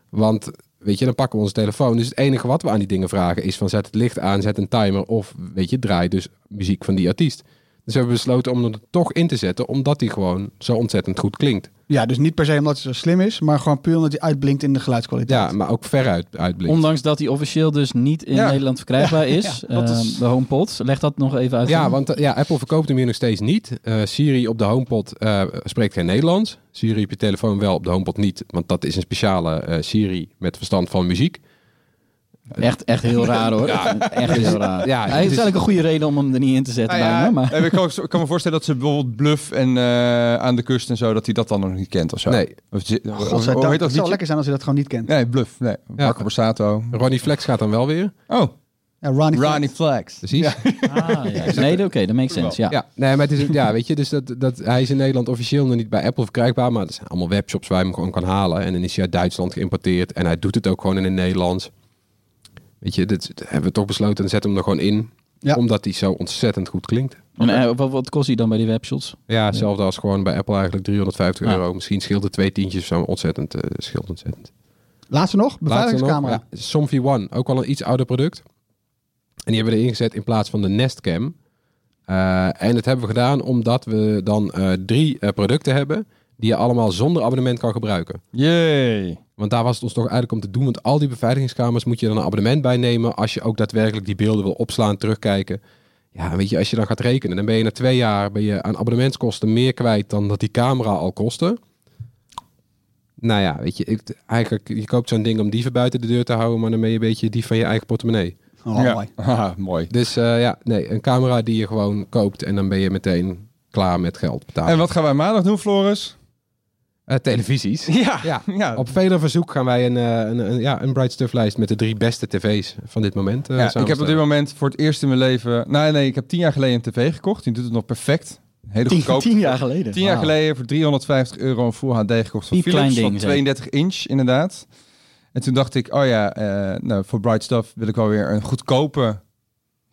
S4: Want, weet je, dan pakken we onze telefoon. Dus het enige wat we aan die dingen vragen is van zet het licht aan, zet een timer of, weet je, draai dus muziek van die artiest. Dus we hebben besloten om er toch in te zetten, omdat hij gewoon zo ontzettend goed klinkt.
S2: Ja, dus niet per se omdat hij zo slim is, maar gewoon puur omdat hij uitblinkt in de geluidskwaliteit.
S4: Ja, maar ook veruit uitblinkt.
S5: Ondanks dat hij officieel dus niet in
S1: Ja.
S5: Nederland verkrijgbaar is.
S2: Ja, dat
S5: eh,
S2: is-
S5: De HomePod. Leg dat nog even uit.
S4: Ja, want eh, ja, Apple verkoopt hem hier nog steeds niet. Eh, Siri op de HomePod eh, spreekt geen Nederlands. Siri op je telefoon wel, op de HomePod niet. Want dat is een speciale eh, Siri met verstand van muziek.
S5: Echt, echt heel raar hoor. Echt heel raar.
S4: Ja,
S5: Hij
S4: het
S5: heeft
S4: is-
S5: eigenlijk een goede reden om hem er niet in te zetten
S1: Nou ja,
S5: bijna. Maar...
S1: ik, kan, ik kan me voorstellen dat ze bijvoorbeeld Bluff en eh, aan de kust en zo, dat hij dat dan nog niet kent of zo.
S4: Nee.
S1: Of,
S2: Godzijdank,
S1: heet
S2: het
S1: dat
S2: zou lekker zijn als je dat gewoon niet kent.
S1: Nee, Bluff. Nee, Marco Borsato.
S4: Ronnie Flex gaat dan wel weer.
S1: Oh,
S2: Ja, Ronnie
S1: Ronnie
S2: Flex.
S1: Flex.
S4: Precies.
S5: Ah, ja. Nee, oké, dat makes sense. Ja.
S4: Ja, nee, maar het is, ja, weet je, dus dat, dat, hij is in Nederland officieel nog niet bij Apple verkrijgbaar, maar er zijn allemaal webshops waar je hem gewoon kan halen. En dan is hij uit Duitsland geïmporteerd en hij doet het ook gewoon in het Nederlands. Weet je, dit, hebben we toch besloten en zetten hem er gewoon in,
S2: Ja.
S4: omdat hij zo ontzettend goed klinkt.
S5: En eh, wat, wat kost hij dan bij die webshops?
S4: Ja, hetzelfde als gewoon bij Apple eigenlijk 350
S5: Ja.
S4: euro. Misschien scheelt het twee tientjes of zo, ontzettend, eh, scheelt ontzettend.
S2: Laatste nog,
S4: Laatste nog,
S2: beveiligingscamera.
S4: ja, Somfy One, ook wel een iets ouder product. En die hebben we erin gezet in plaats van de Nest Cam. Eh, en dat hebben we gedaan omdat we dan eh, drie eh, producten hebben die je allemaal zonder abonnement kan gebruiken.
S1: Yay.
S4: Want daar was het ons toch eigenlijk om te doen. Want al die beveiligingskamers moet je dan een abonnement bij nemen als je ook daadwerkelijk die beelden wil opslaan, terugkijken. Ja, weet je, als je dan gaat rekenen, dan ben je na twee jaar ben je aan abonnementskosten meer kwijt dan dat die camera al kostte. Nou ja, weet je, ik, eigenlijk, je koopt zo'n ding om dieven buiten de deur te houden, maar dan ben je een beetje dief van je eigen portemonnee.
S2: Oh,
S1: ja.
S2: mooi.
S1: Haha, mooi.
S4: Dus eh, ja, nee, een camera die je gewoon koopt en dan ben je meteen klaar met geld betalen.
S1: En wat gaan wij maandag doen, Floris?
S4: Eh, televisies.
S1: Ja.
S4: Ja,
S1: ja.
S4: Op vele verzoek gaan wij een, eh, een, een, ja, een Bright Stuff lijst met de drie beste tv's van dit moment. eh,
S1: Ja, ik heb op dit moment voor het eerst in mijn leven... Nou nee, ik heb tien jaar geleden een tv gekocht. Die doet het nog perfect. Hele
S2: Tien,
S1: goedkoop.
S2: tien jaar geleden.
S1: Tien jaar
S5: Wauw.
S1: geleden voor 350 euro een Full HD gekocht van
S5: klein
S1: Philips
S5: ding,
S1: van
S5: zeg.
S1: 32 inch inderdaad. En toen dacht ik, oh ja, eh, nou, voor Bright Stuff wil ik wel weer een goedkope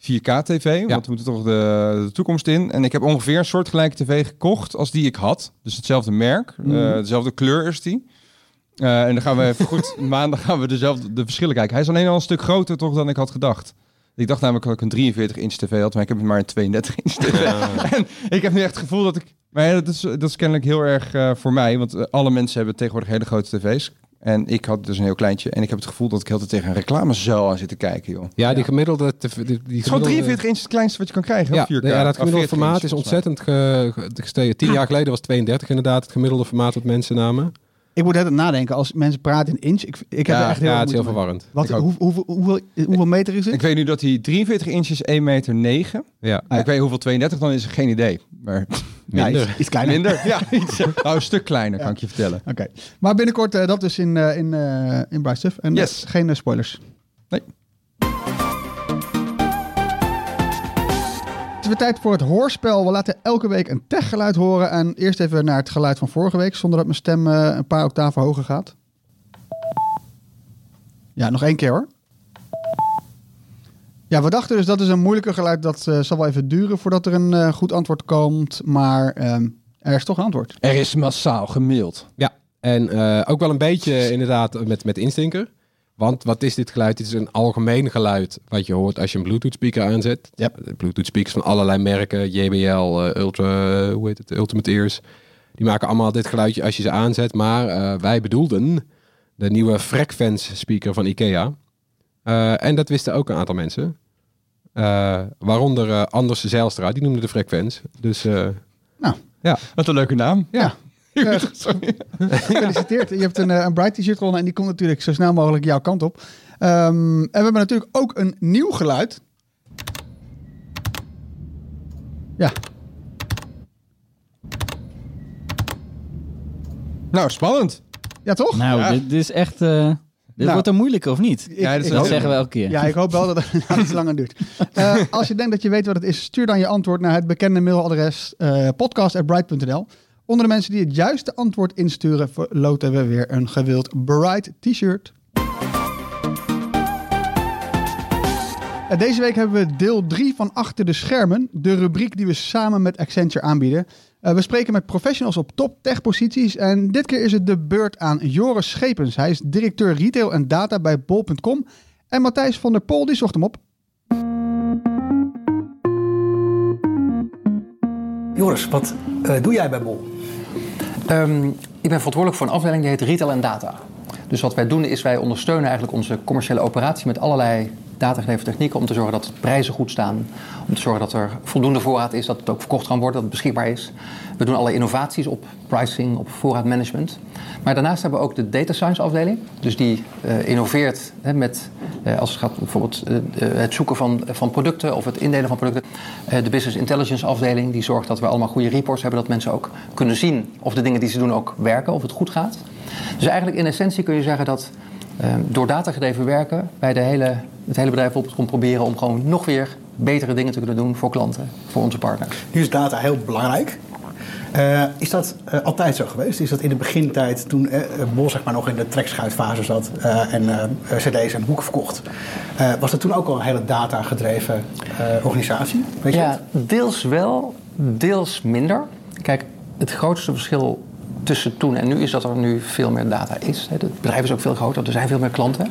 S1: 4K TV.
S4: Ja.
S1: Want we moeten toch de, de toekomst in. En ik heb ongeveer een soortgelijke tv gekocht als die ik had. Dus hetzelfde merk,
S2: Mhm.
S1: eh, dezelfde kleur is die. Eh, en dan gaan we even goed, maandag gaan we dezelfde de verschillen kijken. Hij is alleen al een stuk groter toch dan ik had gedacht. Ik dacht namelijk dat ik een 43 inch tv had, maar ik heb maar een 32 inch tv. en ik heb nu echt het gevoel dat ik... Maar ja, dat, is, dat is kennelijk heel erg eh, voor mij, want alle mensen hebben tegenwoordig hele grote tv's. En ik had dus een heel kleintje. En ik heb het gevoel dat ik heel de tijd tegen een reclamezuil aan zit te kijken, joh.
S4: Ja, die gemiddelde... die, die
S1: Het is gewoon
S4: gemiddelde-
S1: 43 inch het kleinste wat je kan krijgen.
S4: Ja,
S1: hè, 4K.
S4: ja, dat gemiddelde
S1: 40
S4: formaat
S1: inch,
S4: is ontzettend ge- ge- gestegen. Tien jaar geleden was 32 inderdaad het gemiddelde formaat wat mensen namen.
S2: Ik moet net nadenken, als mensen praten in inch, ik, ik heb
S1: Ja,
S2: er echt heel
S4: Ja, het is heel verwarrend.
S2: Wat, hoe, hoeveel, hoeveel, hoeveel meter is het?
S1: Ik weet nu dat hij 43 inch is 1 meter 9.
S4: Ja.
S2: Ah, ja.
S1: Ik weet hoeveel 32 dan is, geen idee. Maar
S2: Ja,
S4: minder.
S2: iets, iets kleiner.
S1: minder. Ja, iets, nou, een stuk kleiner kan ik je vertellen.
S2: Oké. Maar binnenkort eh, dat dus in, eh in, eh in Bright Stuff. En
S1: Yes.
S2: geen spoilers.
S1: Nee.
S2: Het is weer tijd voor het hoorspel. We laten elke week een techgeluid horen. En eerst even naar het geluid van vorige week, zonder dat mijn stem een paar octaven hoger gaat. Ja, nog één keer hoor. Ja, we dachten dus dat is een moeilijker geluid. Dat eh, zal wel even duren voordat er een eh, goed antwoord komt. Maar ehm, er is toch een antwoord.
S1: Er is massaal gemaild.
S4: Ja, en eh, ook wel een beetje inderdaad met, met instinker. Want wat is dit geluid? Dit is een algemeen geluid wat je hoort als je een Bluetooth speaker aanzet.
S2: Ja.
S4: Bluetooth speakers van allerlei merken, JBL, Ultra, hoe heet het, Ultimate Ears. Die maken allemaal dit geluidje als je ze aanzet. Maar eh, wij bedoelden de nieuwe Frequenz speaker van Ikea. Eh, en dat wisten ook een aantal mensen. Eh, waaronder eh, Anders Zijlstra, die noemde de Frequenz. Dus eh,
S2: Nou.
S4: ja.
S1: Wat een leuke naam.
S2: Ja. Gefeliciteerd. Je hebt een, een Bright t-shirt gewonnen en die komt natuurlijk zo snel mogelijk jouw kant op. Ehm, en we hebben natuurlijk ook een nieuw geluid. Ja,
S1: Nou, spannend.
S2: ja toch?
S5: Nou,
S2: ja.
S5: dit, dit is echt... eh,
S2: Nou.
S5: wordt een moeilijke of niet?
S2: Ik-
S1: Ja, dat
S5: zeggen we elke keer.
S2: Ja, ik hoop wel dat het iets langer duurt. Eh, als je denkt dat je weet wat het is, stuur dan je antwoord naar het bekende mailadres eh podcast.bright.nl. Onder de mensen die het juiste antwoord insturen, verloten we weer een gewild Bright t-shirt. En deze week hebben we deel 3 van Achter de Schermen, de rubriek die we samen met Accenture aanbieden. Eh, we spreken met professionals op top tech-posities. En dit keer is het de beurt aan Joris Schepens. Hij is directeur retail en data bij bol.com. En Matthijs van der Pol die zocht hem op.
S6: Joris, wat eh, doe jij bij Bol?
S7: Ehm, ik ben verantwoordelijk voor een afdeling die heet Retail en Data. Dus wat wij doen is wij ondersteunen eigenlijk onze commerciële operatie met allerlei datagedreven technieken om te zorgen dat prijzen goed staan. Om te zorgen dat er voldoende voorraad is, dat het ook verkocht kan worden, dat het beschikbaar is. We doen alle innovaties op pricing, op voorraadmanagement. Maar daarnaast hebben we ook de data science afdeling. Dus die uh, innoveert hè, met, uh, als het gaat bijvoorbeeld uh, het zoeken van, van producten of het indelen van producten. de business intelligence afdeling die zorgt dat we allemaal goede reports hebben, dat mensen ook kunnen zien of de dingen die ze doen ook werken, of het goed gaat. Dus eigenlijk in essentie kun je zeggen dat door datagedreven werken wij de hele, het hele bedrijf op komt proberen om gewoon nog weer betere dingen te kunnen doen voor klanten, voor onze partners.
S6: Nu is data heel belangrijk. Uh, is dat uh, altijd zo geweest? Is dat in de begintijd, toen uh, Bol zeg maar, nog in de trekschuitfase zat en cd's en boeken verkocht, was dat toen ook al een hele data-gedreven organisatie?
S7: Weet ja, deels wel, deels minder. Kijk, het grootste verschil tussen toen en nu is dat er nu veel meer data is. Het bedrijf is ook veel groter, er zijn veel meer klanten.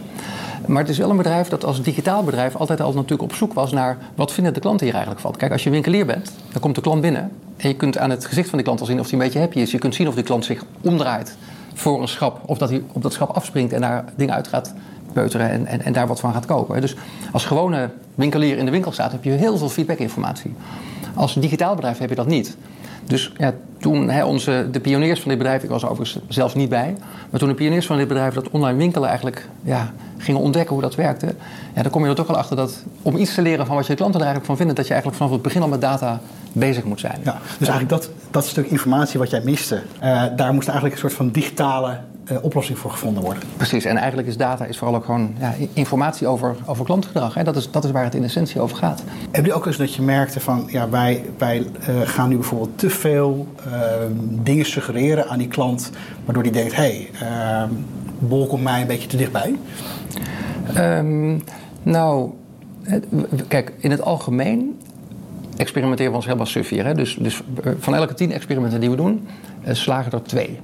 S7: Maar het is wel een bedrijf dat als digitaal bedrijf altijd al natuurlijk op zoek was naar wat vinden de klanten hier eigenlijk van. Kijk, als je winkelier bent, dan komt de klant binnen en je kunt aan het gezicht van die klant al zien of hij een beetje happy is. Je kunt zien of die klant zich omdraait voor een schap, of dat hij op dat schap afspringt en daar dingen uit gaat peuteren en, en, en daar wat van gaat kopen. Dus als gewone winkelier in de winkel staat, heb je heel veel feedback-informatie. Als digitaal bedrijf heb je dat niet. Dus ja, toen onze, de pioniers van dit bedrijf, ik was er overigens zelfs niet bij, maar toen de pioniers van dit bedrijf dat online winkelen eigenlijk ja, gingen ontdekken hoe dat werkte, ja, dan kom je er toch wel achter dat om iets te leren van wat je klanten er eigenlijk van vinden, dat je eigenlijk vanaf het begin al met data bezig moet zijn.
S6: Ja, dus eigenlijk dat, dat stuk informatie wat jij miste, uh, daar moest eigenlijk een soort van digitale uh, oplossing voor gevonden worden.
S7: Precies, en eigenlijk is data is vooral ook gewoon ja, informatie over, over klantgedrag. Hè? Dat, is, dat is waar het in essentie over gaat.
S6: Heb je ook eens dat je merkte van ja, wij, wij uh, gaan nu bijvoorbeeld te veel dingen suggereren aan die klant, waardoor die denkt, hé, hey, bol komt mij een beetje te dichtbij?
S7: Um, nou, kijk, in het algemeen experimenteren we ons helemaal suf hier. Hè? Dus, dus van elke tien experimenten die we doen, slagen er twee.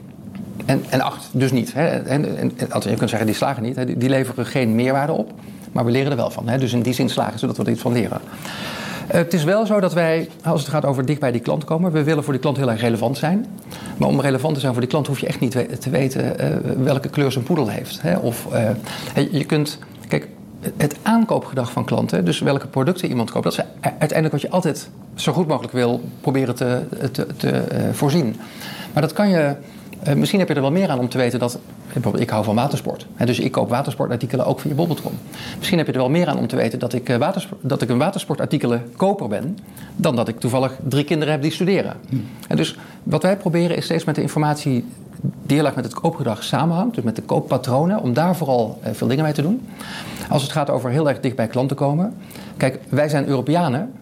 S7: En, en acht dus niet. Hè? En, je kunt zeggen, die slagen niet. Hè? Die, leveren geen meerwaarde op. Maar we leren er wel van. Hè? Dus in die zin slagen zodat we er iets van leren. Het is wel zo dat wij, als het gaat over dicht bij die klant komen, we willen voor die klant heel erg relevant zijn. Maar om relevant te zijn voor die klant hoef je echt niet te weten uh, welke kleur zijn poedel heeft. Hè? Of je kunt, kijk, het aankoopgedrag van klanten, dus welke producten iemand koopt, dat is uiteindelijk wat je altijd zo goed mogelijk wil proberen te, te, te uh, voorzien. Maar dat kan je. Uh, misschien heb je er wel meer aan om te weten dat. Bijvoorbeeld, ik hou van watersport. Hè, dus ik koop watersportartikelen ook via bol.com. Misschien heb je er wel meer aan om te weten dat ik, uh, dat ik een watersportartikelen koper ben. dan dat ik toevallig drie kinderen heb die studeren. Hmm. En dus wat wij proberen is steeds met de informatie die heel erg met het koopgedrag samenhangt, dus met de kooppatronen, om daar vooral uh, veel dingen mee te doen. Als het gaat over heel erg dicht bij klanten komen. Kijk, wij zijn Europeanen,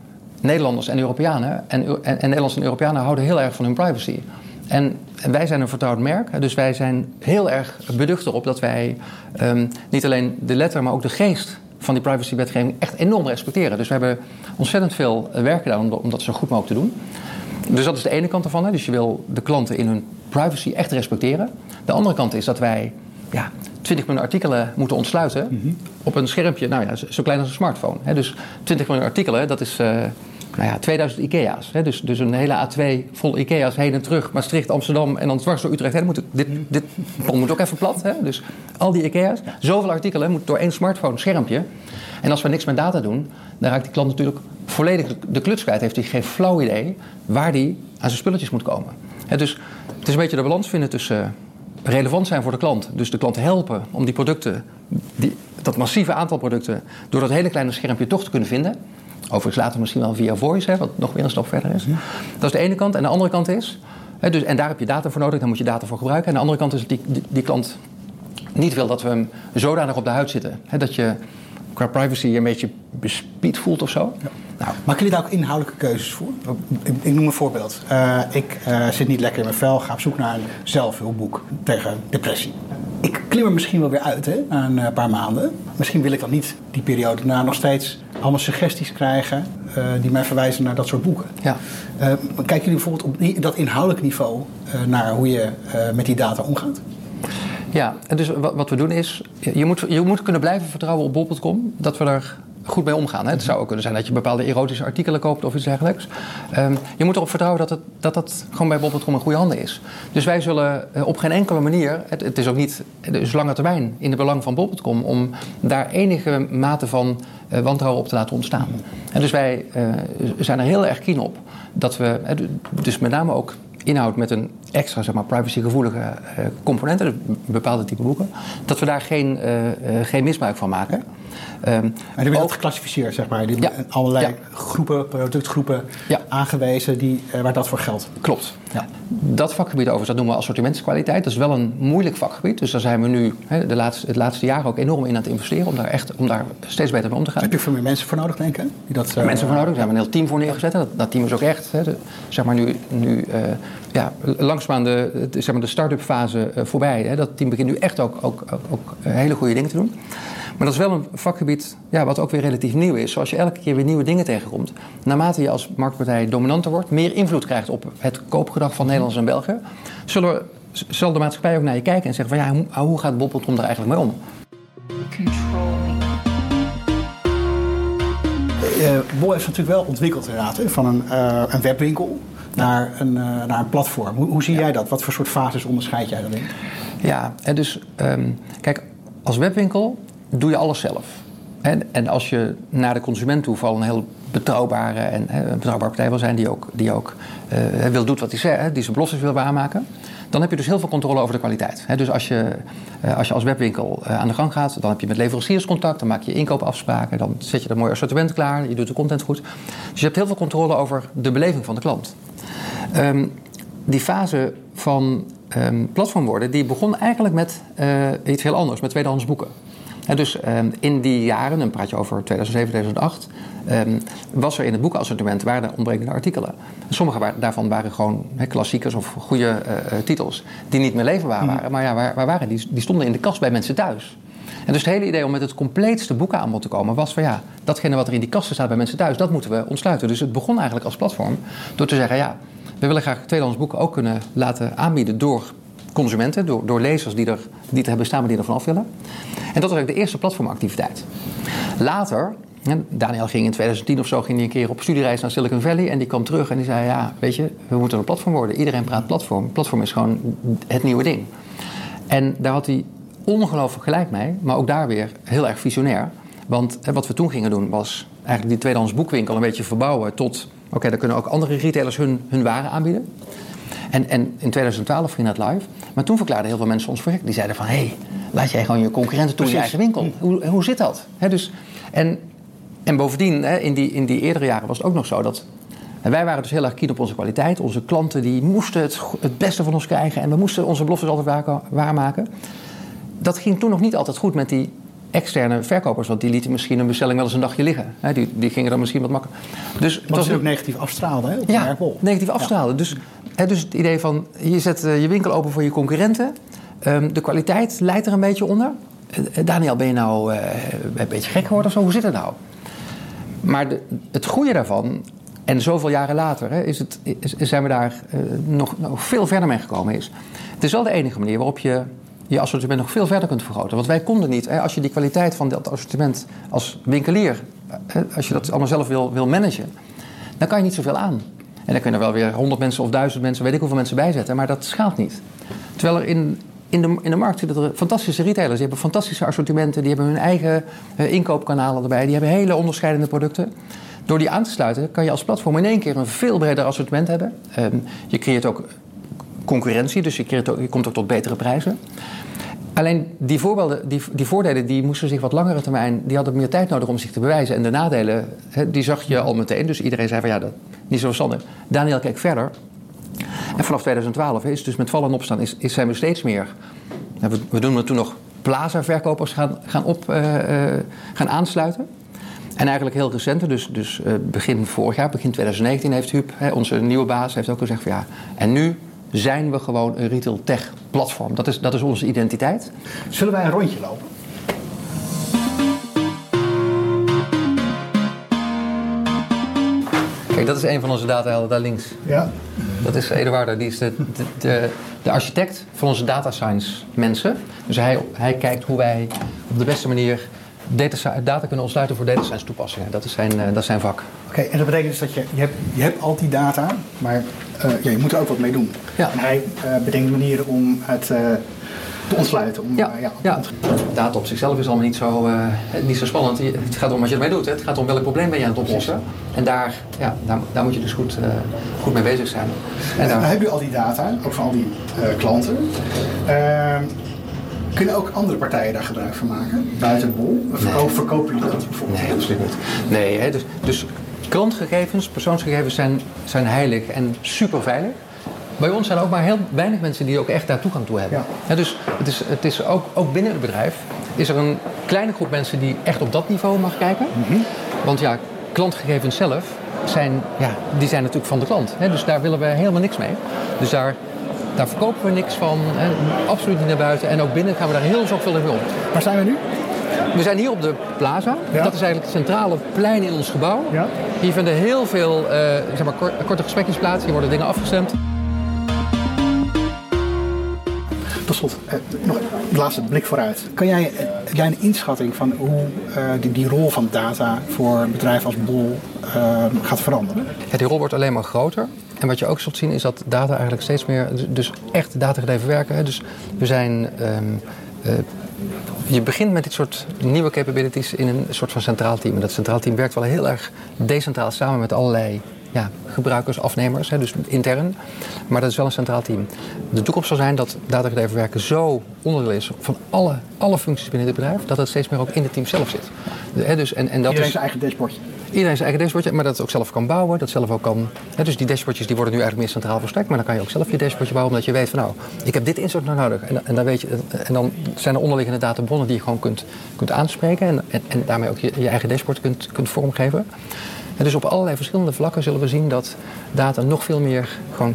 S7: Nederlanders en Europeanen. En, en, en Nederlanders en Europeanen houden heel erg van hun privacy. En, wij zijn een vertrouwd merk, dus wij zijn heel erg beducht erop dat wij um, niet alleen de letter, maar ook de geest van die privacywetgeving echt enorm respecteren. Dus we hebben ontzettend veel werk gedaan om, dat zo goed mogelijk te doen. Dus dat is de ene kant ervan. Hè. Dus je wil de klanten in hun privacy echt respecteren. De andere kant is dat wij ja, 20 miljoen artikelen moeten ontsluiten mm -hmm. op een schermpje, nou ja, zo klein als een smartphone. Hè. Dus 20 miljoen artikelen, dat is uh, nou ja, 2000 IKEA's. Hè. Dus, dus een hele A2 vol IKEA's heen en terug, Maastricht, Amsterdam en dan dwars door Utrecht. Hè. Moet, dit, dit moet ook even plat. Hè. Dus al die IKEA's, zoveel artikelen moet door één smartphone schermpje. En als we niks met data doen, dan raakt die klant natuurlijk volledig de kluts kwijt. Heeft hij geen flauw idee waar hij aan zijn spulletjes moet komen. Hè, dus het is een beetje de balans vinden tussen relevant zijn voor de klant. Dus de klant helpen om die producten, die, dat massieve aantal producten, door dat hele kleine schermpje toch te kunnen vinden. Overigens later misschien wel via voice, hè, wat nog weer een stap verder is. Dat is de ene kant. En de andere kant is, hè, dus, en daar heb je data voor nodig, daar moet je data voor gebruiken. En de andere kant is dat die, die, die klant niet wil dat we hem zodanig op de huid zitten. Hè, dat je qua privacy een beetje bespied voelt of zo. Ja.
S6: Nou, maken jullie daar ook inhoudelijke keuzes voor? Ik, ik noem een voorbeeld. Uh, ik uh, zit niet lekker in mijn vel, ga op zoek naar een zelfhulpboek tegen depressie. ik klim er misschien wel weer uit hè, na een eh, paar maanden. Misschien wil ik dan niet die periode daarna nog steeds allemaal suggesties krijgen eh, die mij verwijzen naar dat soort boeken.
S7: Ja.
S6: Eh, kijken jullie bijvoorbeeld op dat inhoudelijk niveau eh, naar hoe je eh, met die data omgaat?
S7: Ja, en dus wat, wat we doen is, je moet, je moet kunnen blijven vertrouwen op bol.com dat we er goed mee omgaan. Hè. Het zou ook kunnen zijn dat je bepaalde erotische artikelen koopt of iets dergelijks. Ehm, je moet erop vertrouwen dat het, dat, dat gewoon bij bol.com in goede handen is. Dus wij zullen eh, op geen enkele manier, het, het is ook niet, het is lange termijn in het belang van bol.com om daar enige mate van eh, wantrouwen op te laten ontstaan. En dus wij eh, zijn er heel erg keen op dat we, dus met name ook inhoud met een extra zeg maar, privacygevoelige eh, component, dus bepaalde type boeken, dat we daar geen, eh, eh, geen misbruik van maken. Ehm,
S6: En die
S7: ook-
S6: geclassificeerd, zeg maar. Die
S7: Ja.
S6: allerlei
S7: Ja.
S6: groepen, productgroepen
S7: Ja.
S6: aangewezen die, eh, waar dat voor geldt.
S7: Klopt.
S6: Ja.
S7: Dat vakgebied overigens, dat noemen we assortimentskwaliteit. Dat is wel een moeilijk vakgebied. Dus daar zijn we nu de laatste, het laatste jaar ook enorm in aan het investeren... om daar, echt, om daar steeds beter mee om te gaan.
S6: Heb je veel meer mensen voor nodig, denk ik? Die dat,
S7: Er
S6: eh,
S7: mensen voor nodig. Daar hebben we een heel team voor neergezet. Dat, dat team is ook echt, de, zeg maar nu, nu eh, ja, langzaamaan de, de, zeg maar de start-up fase voorbij. Dat team begint nu echt ook, ook, ook, ook hele goede dingen te doen. Maar dat is wel een vakgebied ja, wat ook weer relatief nieuw is. Zoals je elke keer weer nieuwe dingen tegenkomt. Naarmate je als marktpartij dominanter wordt, meer invloed krijgt op het koopgedrag van Nederlanders en Belgen, zullen we, zal de maatschappij ook naar je kijken en zeggen van ja, hoe, hoe gaat Bol.com er eigenlijk mee om?
S6: Eh, Bol heeft natuurlijk wel ontwikkeld inderdaad, van een, eh, een webwinkel naar een, eh, naar een platform. Hoe, hoe zie jij dat? Wat voor soort fases onderscheid jij daarin?
S7: Ja, dus ehm, kijk, als webwinkel doe je alles zelf. En, als je naar de consument toe vooral een heel betrouwbare en een betrouwbare partij wil zijn die ook, die ook eh, wil doet wat hij zegt, die zijn beloftes wil waarmaken, dan heb je dus heel veel controle over de kwaliteit. Dus als je, eh, als je als webwinkel eh, aan de gang gaat, dan heb je met leveranciers contact, dan maak je inkoopafspraken, dan zet je een mooi assortiment klaar, je doet de content goed. Dus je hebt heel veel controle over de beleving van de klant. Ehm, die fase van ehm, platform worden, die begon eigenlijk met iets heel anders, met tweedehands boeken. Dus ehm, in die jaren, dan praat je over 2007, 2008, ehm, was er in het boekenassortiment waren er ontbrekende artikelen. Sommige wa- daarvan waren gewoon hè, klassiekers of goede eh, eh, titels die niet meer leverbaar waren. Maar ja, waar, waar waren die? Die stonden in de kast bij mensen thuis. En dus het hele idee om met het compleetste boekenaanbod te komen was van ja, datgene wat er in die kasten staat bij mensen thuis, dat moeten we ontsluiten. Dus het begon eigenlijk als platform door te zeggen ja, we willen graag tweedehands boeken ook kunnen laten aanbieden door consumenten, door, door lezers die er, die het hebben staan, maar die er vanaf willen. En dat was eigenlijk de eerste platformactiviteit. Later, Daniel ging in 2010 of zo ging hij een keer op studiereis naar Silicon Valley en die kwam terug en die zei ja, weet je, we moeten een platform worden. Iedereen praat platform. Platform is gewoon het nieuwe ding. En daar had hij ongelooflijk gelijk mee, maar ook daar weer heel erg visionair. Want wat we toen gingen doen was eigenlijk die tweedehands boekwinkel een beetje verbouwen tot... oké, daar kunnen ook andere retailers hun, hun waren aanbieden. En, en in 2012 ging dat live. Maar toen verklaarden heel veel mensen ons voor gek. Die zeiden van, hé, hey, laat jij gewoon je concurrenten toe in je eigen winkel. Hoe, hoe zit dat? Dus, en, en bovendien, in, die, in die eerdere jaren was het ook nog zo dat... En wij waren dus heel erg keen op onze kwaliteit. Onze klanten die moesten het, het beste van ons krijgen. En we moesten onze beloftes altijd waar- waarmaken. Dat ging toen nog niet altijd goed met die externe verkopers. Want die lieten misschien een bestelling wel eens een dagje liggen. Die, die gingen dan misschien wat makkelijker. Dus het was
S6: ook negatief afstraalde hè,
S7: ja, negatief afstralen. Dus, dus het idee van je zet eh, je winkel open voor je concurrenten. Ehm, de kwaliteit leidt er een beetje onder. Eh, Daniel, ben je nou eh, een beetje gek geworden of zo? Hoe zit het nou? Maar het goede daarvan, en zoveel jaren later, is het, zijn we daar eh, nog, veel verder mee gekomen. Is. Het is wel de enige manier waarop je je assortiment nog veel verder kunt vergroten. Want wij konden niet, als je die kwaliteit van dat assortiment als winkelier, als je dat allemaal zelf wil, wil managen, dan kan je niet zoveel aan. En dan kunnen er wel weer honderd mensen of duizend mensen, weet ik hoeveel mensen bijzetten, maar dat schaalt niet. Terwijl er in, in, de, in de markt zitten er fantastische retailers, die hebben fantastische assortimenten, die hebben hun eigen eh, inkoopkanalen erbij, die hebben hele onderscheidende producten. Door die aan te sluiten kan je als platform in één keer een veel breder assortiment hebben. Ehm, je creëert ook concurrentie, dus je, creëert ook, je komt ook tot betere prijzen. Alleen die, voorbeelden, die, die voordelen die moesten zich wat langere termijn, die hadden meer tijd nodig om zich te bewijzen. En de nadelen, die zag je al meteen. Dus iedereen zei van ja, dat niet zo verstandig. Daniel keek verder. En vanaf 2012 is dus met vallen en opstaan is, is zijn we steeds meer. nou, We, we doen het toen nog plaza-verkopers gaan, gaan, op, eh, eh, gaan aansluiten. En eigenlijk heel recent, dus, dus eh, begin vorig jaar, begin 2019, heeft Huub, hè, onze nieuwe baas, heeft ook gezegd van ja, en nu zijn we gewoon een retail tech platform. Dat is, dat is onze identiteit.
S6: Zullen wij een rondje lopen?
S7: Kijk, dat is een van onze datahelden daar links.
S6: Ja.
S7: Dat is Eduardo, die is de, de, de, de architect van onze data science mensen. Dus hij, hij kijkt hoe wij op de beste manier data, data kunnen ontsluiten voor data science toepassingen. Dat is zijn, eh, dat is zijn vak.
S6: Oké, en dat betekent dus dat je, je, hebt, je hebt al die data, maar eh, ja, je moet er ook wat mee doen.
S7: Ja.
S6: En hij eh, bedenkt manieren om het te ontsluiten. Om,
S7: Ja,
S6: ja,
S7: ja. data op zichzelf is allemaal niet zo, niet zo spannend. Het gaat om wat je ermee doet. Hè. Het gaat om welk probleem ben je aan het oplossen. En daar, ja, daar, daar moet je dus goed, goed mee bezig zijn. En
S6: En dan heb je al die data, ook van al die klanten. Kunnen ook andere partijen daar gebruik van maken? Buiten Bol? Verkoop, Verkopen jullie dat bijvoorbeeld?
S7: Nee, absoluut niet. Nee, hè, dus, dus klantgegevens, persoonsgegevens zijn, zijn heilig en super veilig. Bij ons zijn er ook maar heel weinig mensen die ook echt daar toegang toe hebben.
S6: Ja.
S7: Dus het is, het is ook, ook binnen het bedrijf is er een kleine groep mensen die echt op dat niveau mag kijken. Want ja, klantgegevens zelf zijn, ja, die zijn natuurlijk van de klant. Hè, dus daar willen we helemaal niks mee. Dus daar, daar verkopen we niks van. Hè, absoluut niet naar buiten. En ook binnen gaan we daar heel zorgvuldig mee om.
S6: Waar zijn we nu?
S7: We zijn hier op de plaza.
S6: Ja.
S7: Dat is eigenlijk het centrale plein in ons gebouw.
S6: Ja.
S7: Hier vinden heel veel eh, zeg maar, kort- korte gesprekjes plaats. Hier worden dingen afgestemd.
S6: Tot slot, eh, nog een laatste blik vooruit. Kan jij, eh, jij een inschatting van hoe eh, die, die rol van data voor een bedrijf als Bol gaat veranderen?
S7: Ja, die rol wordt alleen maar groter. En wat je ook zult zien is dat data eigenlijk steeds meer, dus- echt datagedreven werken. Hè. Dus we zijn, ehm, eh, je begint met dit soort nieuwe capabilities in een soort van centraal team. En dat centraal team werkt wel heel erg decentraal samen met allerlei ja, gebruikers, afnemers, hè, dus intern. Maar dat is wel een centraal team. De toekomst zal zijn dat datagedreven werken zo onderdeel is van alle, alle functies binnen het bedrijf, dat het steeds meer ook in het team zelf zit. Hè, dus, en, en dat
S6: Iedereen
S7: is,
S6: zijn eigen dashboardje.
S7: Iedereen zijn eigen dashboardje, maar dat het ook zelf kan bouwen. Dat zelf ook kan. Hè, dus die dashboardjes die worden nu eigenlijk meer centraal verstrekt. Maar dan kan je ook zelf je dashboardje bouwen, omdat je weet van nou, ik heb dit insert nou nodig. En, dan, weet je, en dan zijn er onderliggende databronnen die je gewoon kunt, kunt aanspreken. En, en, daarmee ook je, je eigen dashboard kunt, kunt vormgeven. En dus op allerlei verschillende vlakken zullen we zien dat data nog veel meer gewoon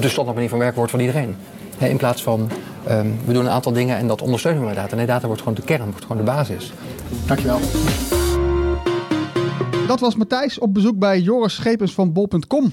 S7: de standaard manier van werken wordt voor iedereen. In plaats van ehm, we doen een aantal dingen en dat ondersteunen we met data. Nee, data wordt gewoon de kern, wordt gewoon de basis.
S6: Dankjewel.
S2: Dat was Matthijs op bezoek bij Joris Schepens van bol.com.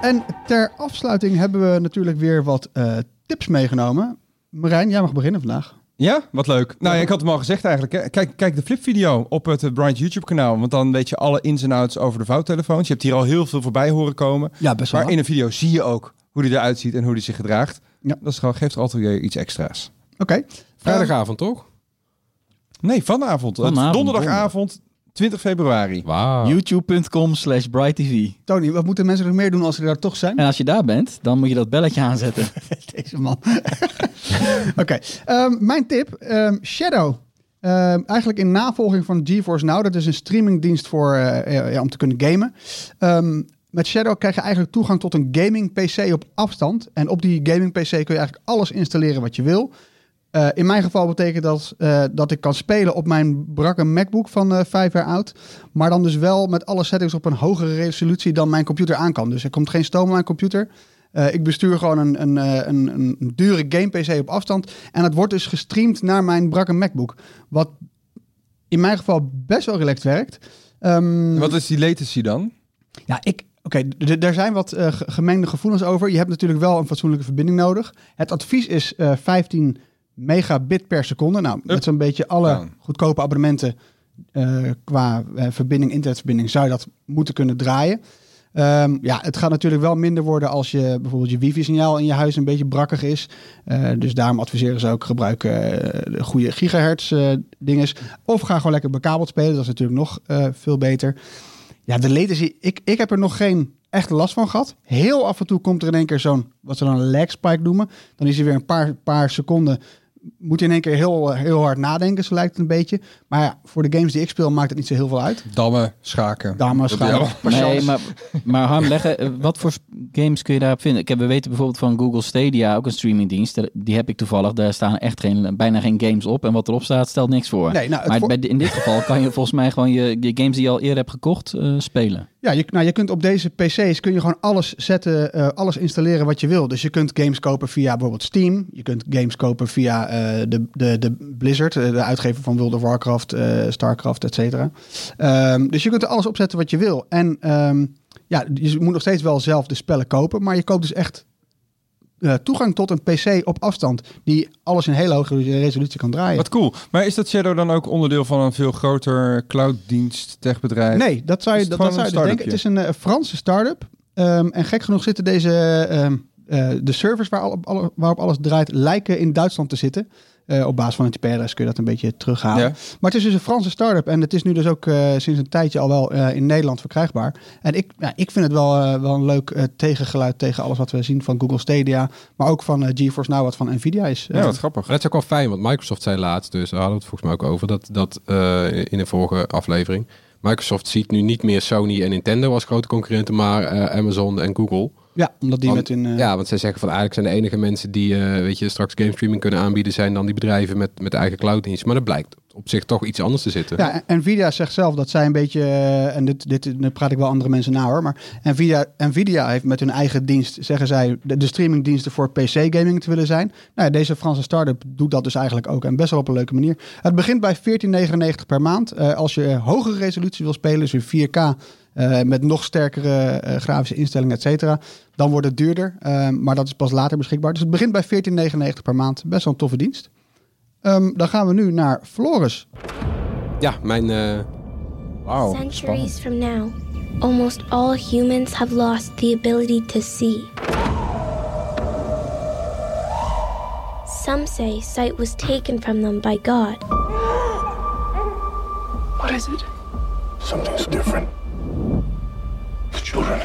S2: En ter afsluiting hebben we natuurlijk weer wat eh, tips meegenomen. Marijn, jij mag beginnen vandaag.
S1: Ja, wat leuk. Nou ja, ik had hem al gezegd eigenlijk. Hè. Kijk, kijk de flipvideo op het eh, Bright YouTube kanaal. Want dan weet je alle ins en outs over de vouwtelefoons. Je hebt hier al heel veel voorbij horen komen.
S2: Ja, best
S1: Maar in een video zie je ook hoe die eruit ziet en hoe die zich gedraagt.
S2: Ja.
S1: Dat is gewoon, geeft er altijd weer iets extra's.
S2: Oké.
S4: Vrijdagavond, toch?
S1: Nee, vanavond. Donderdagavond 20 februari.
S4: Wauw.
S5: YouTube.com slash BrightTV.
S2: Tony, wat moeten mensen nog meer doen als ze daar toch zijn?
S5: En als je daar bent, dan moet je dat belletje aanzetten.
S2: Deze man. Oké, ehm, mijn tip. ehm, Shadow. Ehm, eigenlijk in navolging van GeForce Now. Dat is een streamingdienst voor, eh, ja, ja, om te kunnen gamen. Ehm, met Shadow krijg je eigenlijk toegang tot een gaming PC op afstand. En op die gaming PC kun je eigenlijk alles installeren wat je wil. Eh, in mijn geval betekent dat eh, dat ik kan spelen op mijn brakke MacBook van eh, vijf jaar oud. Maar dan dus wel met alle settings op een hogere resolutie dan mijn computer aan kan. Dus er komt geen stoom aan mijn computer. Ik bestuur gewoon een, een, een, een, dure game PC op afstand. En het wordt dus gestreamd naar mijn brakke MacBook. Wat in mijn geval best wel relaxed werkt. Ehm,
S1: Wat is die latency dan?
S2: ja, ik. Oké, daar zijn wat ge- gemengde gevoelens over. Je hebt natuurlijk wel een fatsoenlijke verbinding nodig. Het advies is eh 15 megabit per seconde. Nou, met zo'n beetje alle
S1: Ja.
S2: goedkope abonnementen eh, qua eh, verbinding, internetverbinding, zou je dat moeten kunnen draaien. Ehm, ja, het gaat natuurlijk wel minder worden als je bijvoorbeeld je wifi-signaal in je huis een beetje brakkig is. Eh, dus daarom adviseren ze ook gebruik de goede gigahertz dinges. Of ga gewoon lekker bekabeld spelen. Dat is natuurlijk nog veel beter. Ja, de latency, ik, ik heb er nog geen echte last van gehad. Heel af en toe komt er in één keer zo'n, wat ze dan een lag spike noemen. Dan is hij weer een paar, paar seconden, moet je in één keer heel, heel hard nadenken, zo lijkt het een beetje. Maar ja, voor de games die ik speel maakt het niet zo heel veel uit.
S1: Dammen, schaken. Dat
S2: schaken,
S5: Nee, maar, maar Harm, leggen, eh, wat voor games kun je daarop vinden? Ik heb, we weten bijvoorbeeld van Google Stadia, ook een streamingdienst. Daar- Die heb ik toevallig. Daar staan echt geen, bijna geen games op. En wat erop staat, stelt niks voor.
S2: Nee, nou,
S5: maar
S2: voor-
S5: bij, de- in dit geval kan je volgens mij gewoon je, je games die je al eerder hebt gekocht, eh, spelen.
S2: Ja, je, nou, je kunt op deze PC's kun je gewoon alles zetten, eh, alles installeren wat je wil. Dus je kunt games kopen via bijvoorbeeld Steam. Je kunt games kopen via eh, de, de, de Blizzard, eh, de uitgever van World of Warcraft, Starcraft, et cetera. Ehm, dus je kunt er alles opzetten wat je wil. En ehm, ja, je moet nog steeds wel zelf de spellen kopen, maar je koopt dus echt eh, toegang tot een PC op afstand die alles in hele hoge resolutie kan draaien.
S1: Wat cool. Maar is dat Shadow dan ook onderdeel van een veel groter clouddienst techbedrijf?
S2: Nee, dat zou je, dat, dat zou je dus denken. Het is een eh, Franse start-up. Ehm, en gek genoeg zitten deze, ehm, eh, de servers waar al- alle- waarop alles draait, lijken in Duitsland te zitten. Eh, op basis van het IP-adres kun je dat een beetje terughalen.
S1: Ja.
S2: Maar het is dus een Franse start-up. En het is nu dus ook eh, sinds een tijdje al wel eh, in Nederland verkrijgbaar. En ik, ja, ik vind het wel, wel een leuk eh, tegengeluid tegen alles wat we zien van Google Stadia. Maar ook van eh, GeForce Now, wat van Nvidia is.
S1: Ja, wat grappig.
S4: Dat is ook wel fijn, want Microsoft zei laatst, dus daar hadden we het volgens mij ook over, dat, dat eh, in de vorige aflevering. Microsoft ziet nu niet meer Sony en Nintendo als grote concurrenten, maar eh, Amazon en Google.
S2: Ja, omdat die
S4: Want-
S2: met hun... eh,
S4: Ja, want zij zeggen van eigenlijk zijn de enige mensen die eh, weet je, straks gamestreaming kunnen aanbieden, zijn dan die bedrijven met, met eigen clouddienst. Maar dat blijkt op zich toch iets anders te zitten.
S2: Ja, en- Nvidia zegt zelf dat zij een beetje, eh, en dit, dit nu praat ik wel andere mensen na hoor, maar Nvidia, Nvidia heeft met hun eigen dienst, zeggen zij, de, de streamingdiensten voor PC-gaming te willen zijn. Nou ja, deze Franse start-up doet dat dus eigenlijk ook en best wel op een leuke manier. Het begint bij 14,99 per maand. Als je hogere resolutie wil spelen, dus in 4K, eh, met nog sterkere eh, grafische instellingen, et cetera, dan wordt het duurder. Eh, maar dat is pas later beschikbaar. Dus het begint bij 14,99 per maand. Best wel een toffe dienst. Ehm, dan gaan we nu naar Floris.
S4: Ja, mijn... eh,
S1: Wauw.
S8: Centuries from now, almost all humans have lost the ability to see. Some say sight was taken from them by God.
S9: What is it? Something's different. Children,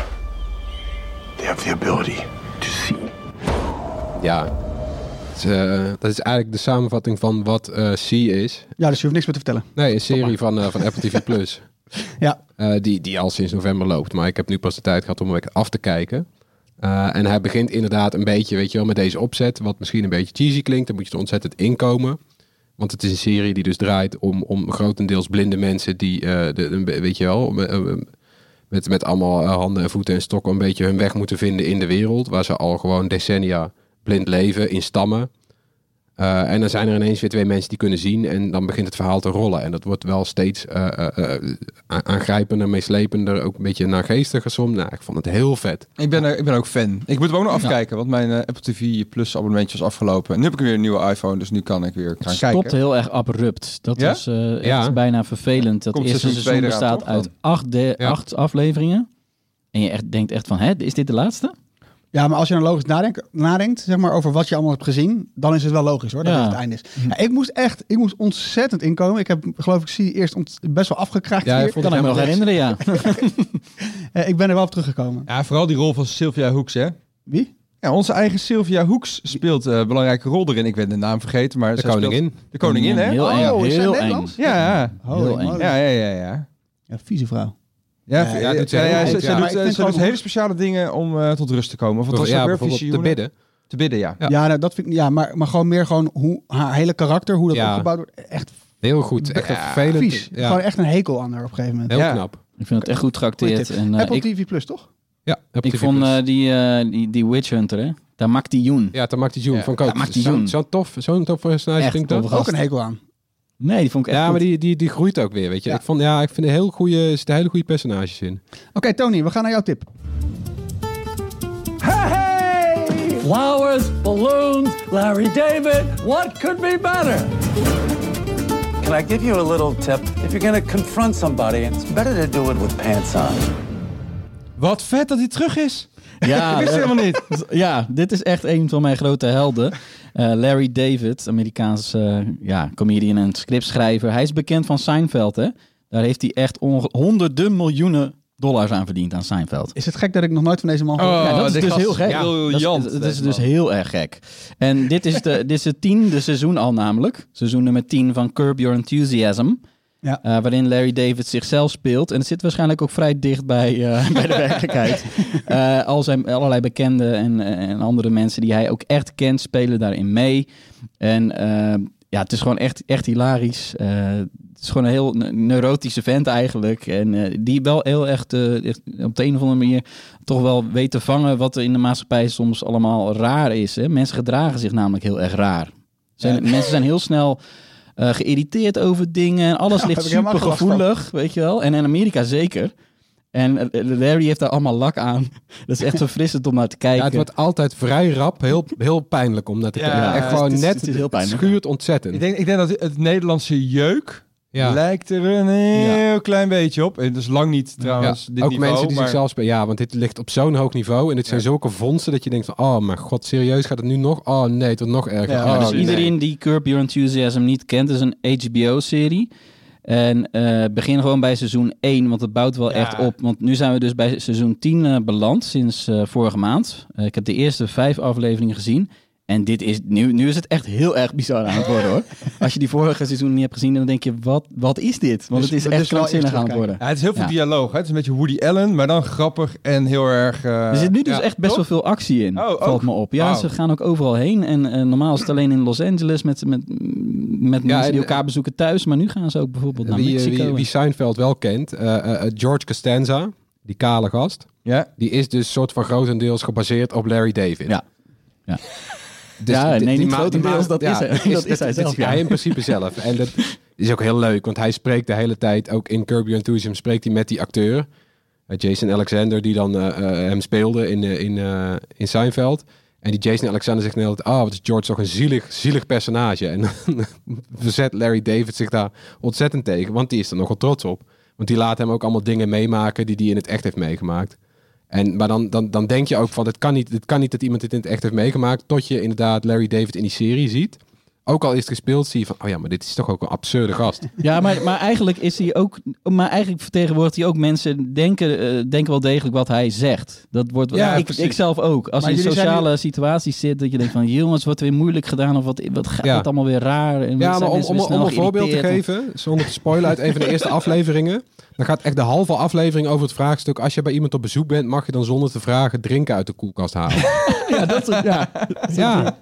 S9: they have the ability to see.
S4: ja, Het eh, dat is eigenlijk de samenvatting van wat eh C is.
S2: Ja, dus je hoeft niks meer te vertellen.
S4: Nee, een serie van, eh, van Apple TV Plus.
S2: Ja.
S4: Eh, die, die al sinds november loopt. Maar ik heb nu pas de tijd gehad om hem af te kijken. Eh, en hij begint inderdaad een beetje, weet je wel, met deze opzet. Wat misschien een beetje cheesy klinkt. Dan moet je er ontzettend inkomen. Want het is een serie die dus draait om, om grotendeels blinde mensen die, eh, de, weet je wel, met, met allemaal eh, handen en voeten en stokken een beetje hun weg moeten vinden in de wereld. Waar ze al gewoon decennia blind leven in stammen. Eh, en dan zijn er ineens weer twee mensen die kunnen zien en dan begint het verhaal te rollen. En dat wordt wel steeds eh, eh, eh, aangrijpender, meeslepender, ook een beetje naargeestiger soms. Nou, ik vond het heel vet.
S1: Ik ben, er, ik ben ook fan. Ik moet hem ook nog afkijken, want mijn Apple TV Plus abonnementje was afgelopen. Nu heb ik weer een nieuwe iPhone, dus nu kan ik weer gaan
S5: Het stopt
S1: kijken.
S5: heel erg abrupt. Dat
S1: Ja?
S5: is eh, echt
S4: Ja.
S5: bijna vervelend. Dat
S1: Komt
S5: eerste
S1: seizoen
S5: bestaat uit acht, de,
S4: Ja.
S5: acht afleveringen. En je echt, denkt echt van, hè, is dit de laatste?
S2: Ja, maar als je dan logisch nadenkt, nadenkt zeg maar, over wat je allemaal hebt gezien, dan is het wel logisch hoor, dat
S5: Ja.
S2: dit het einde is. Ja, ik moest echt, ik moest ontzettend inkomen. Ik heb, geloof ik, zie eerst ont- best wel afgekraakt
S4: Ja,
S2: hier.
S4: ik
S5: Kan ik me nog herinneren, ja.
S2: Eh, ik ben er wel op teruggekomen.
S1: Ja, vooral die rol van Sylvia Hoeks, hè?
S2: Wie?
S1: Ja, onze eigen Sylvia Hoeks speelt eh, een belangrijke rol erin. Ik ben de naam vergeten, maar
S4: De koningin.
S1: De koningin, hè?
S5: Heel eng,
S2: Oh,
S5: heel eng.
S1: Ja, ja.
S5: Heel eng.
S2: moly.
S1: Ja, ja, ja, ja.
S2: Ja, vieze vrouw.
S1: Ja,
S2: Ja,
S1: ja,
S4: ja, doet
S1: ja,
S4: heel
S1: ja,
S4: goed,
S1: ze,
S4: ja.
S1: doet, eh, ze doet
S2: gewoon-
S1: hele speciale dingen om eh, tot rust te komen. Wat was
S4: ja, bijvoorbeeld te bidden.
S1: Te bidden, ja.
S4: Ja.
S2: Ja, nou, dat vind ik, ja maar, maar gewoon meer gewoon hoe haar hele karakter, hoe dat
S4: Ja.
S2: opgebouwd wordt. Echt
S4: Heel goed. Echt vervelend.
S2: vies.
S4: Ja,
S2: Gewoon echt een hekel aan haar op een gegeven moment.
S4: heel
S1: Ja.
S4: knap.
S5: Ik vind het echt goed getrakteerd.
S2: tip.
S5: En, eh,
S2: Apple
S5: ik,
S2: TV Plus, toch?
S4: Ja, Apple
S5: ik
S4: TV
S5: vond eh, die, eh, die, die Witch Hunter, hè. Daar maakt die Joen.
S4: Ja, June
S1: Ja,
S4: vond ik ook.
S5: Tamakti
S4: Zo'n tof, zo'n tof personage
S5: Echt
S4: dat.
S2: Ook een hekel aan.
S5: Nee, die vond ik echt
S4: Ja,
S5: goed.
S4: maar die, die, die groeit ook weer, weet je.
S2: Ja.
S4: Ik vond, ja, ik vind een heel goede, er zitten hele goede personages in.
S2: Oké, Tony, we gaan naar jouw tip.
S10: Flowers, balloons, Larry David. What could be better? Can I give you a little tip? If you're going to confront somebody, it's better to do it with pants on.
S1: Wat vet dat hij terug is.
S5: Ja,
S1: Ik wist helemaal niet.
S5: Ja, dit is echt een van mijn grote helden. Eh, Larry David, Amerikaans eh, ja, comedian en scriptschrijver. Hij is bekend van Seinfeld, hè. Daar heeft hij echt honderden miljoenen dollars aan verdiend aan Seinfeld.
S2: Is het gek dat ik nog nooit van deze man gehoord
S1: Oh,
S2: heb?
S5: ja, dat is dus
S1: gast
S5: heel gek. dat is, dat is dus heel erg gek. En dit is, de, dit is het tiende seizoen al namelijk. Seizoen nummer 10 van Curb Your Enthusiasm.
S2: Ja.
S5: Eh, waarin Larry David zichzelf speelt. En het zit waarschijnlijk ook vrij dicht bij, eh, bij de werkelijkheid. Eh, al zijn allerlei bekenden en, en andere mensen die hij ook echt kent, spelen daarin mee. En ja, het is gewoon echt, echt hilarisch. Het is gewoon een heel ne- neurotische vent eigenlijk. En die wel heel echt, echt op de een of andere manier toch wel weet te vangen wat er in de maatschappij soms allemaal raar is. Hè? Mensen gedragen zich namelijk heel erg raar. Zijn, Mensen zijn heel snel eh, geïrriteerd over dingen. En alles
S2: Ja,
S5: ligt super gevoelig, weet je wel. En in Amerika zeker. En eh, Larry heeft daar allemaal lak aan. Dat is echt verfrissend om naar te kijken.
S4: Ja, het wordt altijd vrij rap, heel, heel pijnlijk om naar te kijken.
S1: ja,
S4: Echt
S1: het
S4: gewoon
S5: is-
S4: net,
S5: het is heel pijnlijk.
S4: schuurt ontzettend.
S1: Ik denk, ik denk dat het Nederlandse jeuk
S4: Ja.
S1: lijkt er een heel klein beetje op. En dat is lang niet trouwens dit
S4: ook
S1: niveau,
S4: mensen die
S1: maar-
S4: zichzelf spelen. Ja, want dit ligt op zo'n hoog niveau. En dit zijn zulke vondsten dat je denkt van... Oh mijn god, serieus gaat het nu nog? Oh nee, het wordt nog erger. Oh,
S5: dus
S4: nee.
S5: iedereen die Curb Your Enthusiasm niet kent, is een HBO-serie. En eh, begin gewoon bij seizoen 1, want het bouwt wel
S1: Ja.
S5: echt op. Want nu zijn we dus bij seizoen 10 eh, beland, sinds eh, vorige maand. Ik heb de eerste vijf afleveringen gezien. En dit is, nu, nu is het echt heel erg bizar aan het worden hoor. Als je die vorige seizoen niet hebt gezien, dan denk je, wat, wat is dit? Want
S2: Dus
S5: het is echt krankzinnig
S2: eerst
S5: aan het worden.
S1: Ja, het is heel veel
S5: Ja.
S1: dialoog. Hè? Het is een beetje Woody Allen, maar dan grappig en heel erg... eh,
S5: Er zit nu dus
S1: ja,
S5: echt best wel veel actie in,
S1: Oh, ook?
S5: valt me op. Ja, ze gaan ook overal heen. En eh, normaal is het alleen in Los Angeles met, met, met mensen die elkaar bezoeken thuis. Maar nu gaan ze ook bijvoorbeeld naar
S4: Wie, eh,
S5: Mexico.
S4: wie, wie Seinfeld wel kent, eh, eh, eh, George Costanza, die kale gast,
S1: Ja,
S4: die is dus soort van grotendeels gebaseerd op Larry David.
S5: Ja. Ja.
S4: Dus
S5: Ja, nee, niet grotendeels, dat is hij- dat is hij zelf.
S4: Hij in principe zelf. En dat is ook heel leuk, want hij spreekt de hele tijd, ook in Curb Your Enthusiasm, spreekt hij met die acteur, eh, Jason Alexander, die dan eh, eh, hem speelde in, eh, in, in Seinfeld. En die Jason Alexander zegt tijd, ah, wat is George toch een zielig, zielig personage. En dan verzet Larry David zich daar ontzettend tegen, want die is er nogal trots op. Want die laat hem ook allemaal dingen meemaken die hij in het echt heeft meegemaakt. En, maar dan, dan, dan denk je ook van, het kan, niet, het kan niet dat iemand dit in het echt heeft meegemaakt, tot je inderdaad Larry David in die serie ziet. Ook al is het gespeeld, zie je van, oh ja, maar dit is toch ook een absurde gast.
S5: Ja, maar, maar eigenlijk is hij ook. Maar eigenlijk vertegenwoordigt hij ook mensen. Denken, eh, denken wel degelijk wat hij zegt. Dat wordt.
S1: Ja,
S5: ik,
S1: precies.
S5: ik zelf ook. Als
S2: Maar
S5: je in sociale situaties zit, dat je denkt van jongens, wordt weer moeilijk gedaan of wat, wat gaat
S4: Ja.
S5: het allemaal weer raar? En
S4: Ja, maar om,
S5: mensen
S4: om, een voorbeeld te geven, zonder te spoilen uit een van de eerste afleveringen. Dan gaat echt de halve aflevering over het vraagstuk. Als je bij iemand op bezoek bent, mag je dan zonder te vragen drinken uit de koelkast halen.
S5: Ja, dat ja.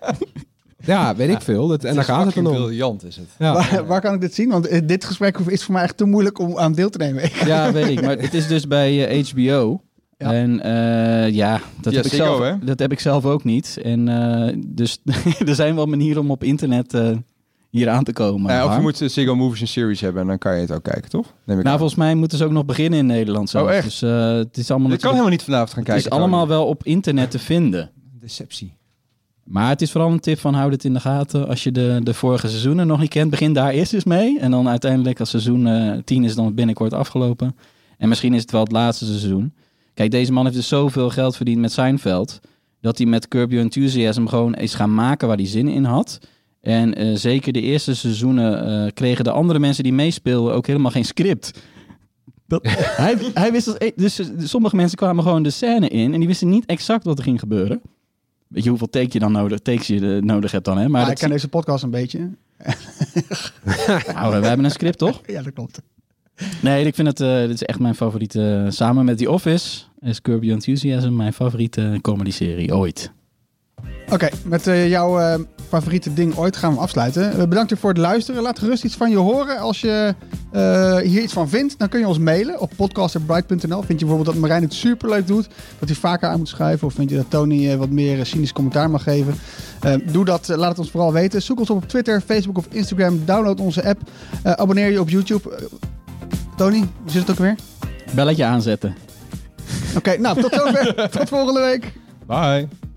S4: Ja, weet ik veel. Dat, en dan gaat het dan om.
S1: briljant is het.
S4: Ja.
S2: Waar, waar kan ik dit zien? Want eh, dit gesprek is voor mij echt te moeilijk om aan deel te nemen.
S5: ja, weet ik. Maar het is dus bij eh, HBO.
S2: Ja.
S5: En eh, ja, dat,
S1: Ja,
S5: heb ik zelf,
S1: hè?
S5: dat heb ik zelf ook niet. En eh, dus er zijn wel manieren om op internet eh, hier aan te komen.
S1: Ja, of je moet eh, Ziggo Movies en Series hebben en dan kan je het ook kijken, toch? Neem ik
S5: Nou,
S1: aan.
S5: volgens mij moeten ze ook nog beginnen in Nederland zelfs.
S1: Oh, echt?
S5: Dus eh, het is allemaal
S1: Je kan helemaal niet vanavond gaan
S5: het
S1: kijken.
S5: is allemaal wel op internet te vinden.
S1: Deceptie.
S5: Maar het is vooral een tip van houd het in de gaten. Als je de, de vorige seizoenen nog niet kent, begin daar eerst eens mee. En dan uiteindelijk als seizoen eh 10 is dan binnenkort afgelopen. En misschien is het wel het laatste seizoen. Kijk, deze man heeft dus zoveel geld verdiend met Seinfeld. Dat hij met Curb Your Enthusiasm gewoon is gaan maken waar hij zin in had. En eh, zeker de eerste seizoenen eh, kregen de andere mensen die meespeelden ook helemaal geen script. Hij, hij wist dat, dus sommige mensen kwamen gewoon de scène in en die wisten niet exact wat er ging gebeuren. Weet je hoeveel take je dan nodig, takes je eh, nodig hebt dan, hè? Maar
S2: Maar
S5: dat
S2: ik ken deze podcast een beetje.
S5: Nou, we hebben een script, toch?
S2: Ja, dat klopt.
S5: Nee, ik vind het, eh, dit is echt mijn favoriete, samen met The Office, is Curb Your Enthusiasm mijn favoriete comedy-serie ooit.
S2: Oké, met eh, jouw eh, favoriete ding ooit gaan we afsluiten. Uh, bedankt voor het luisteren. Laat gerust iets van je horen. Als je eh, hier iets van vindt, dan kun je ons mailen op podcast.bright.nl. Vind je bijvoorbeeld dat Marijn het superleuk doet, dat hij vaker aan moet schrijven? Of vind je dat Tony wat meer cynisch commentaar mag geven? Eh, doe dat, laat het ons vooral weten. Zoek ons op op Twitter, Facebook of Instagram. Download onze app. Eh, abonneer je op YouTube. Tony, hoe zit het ook weer?
S5: Belletje aanzetten.
S2: Oké, nou tot zover. tot volgende week.
S1: Bye.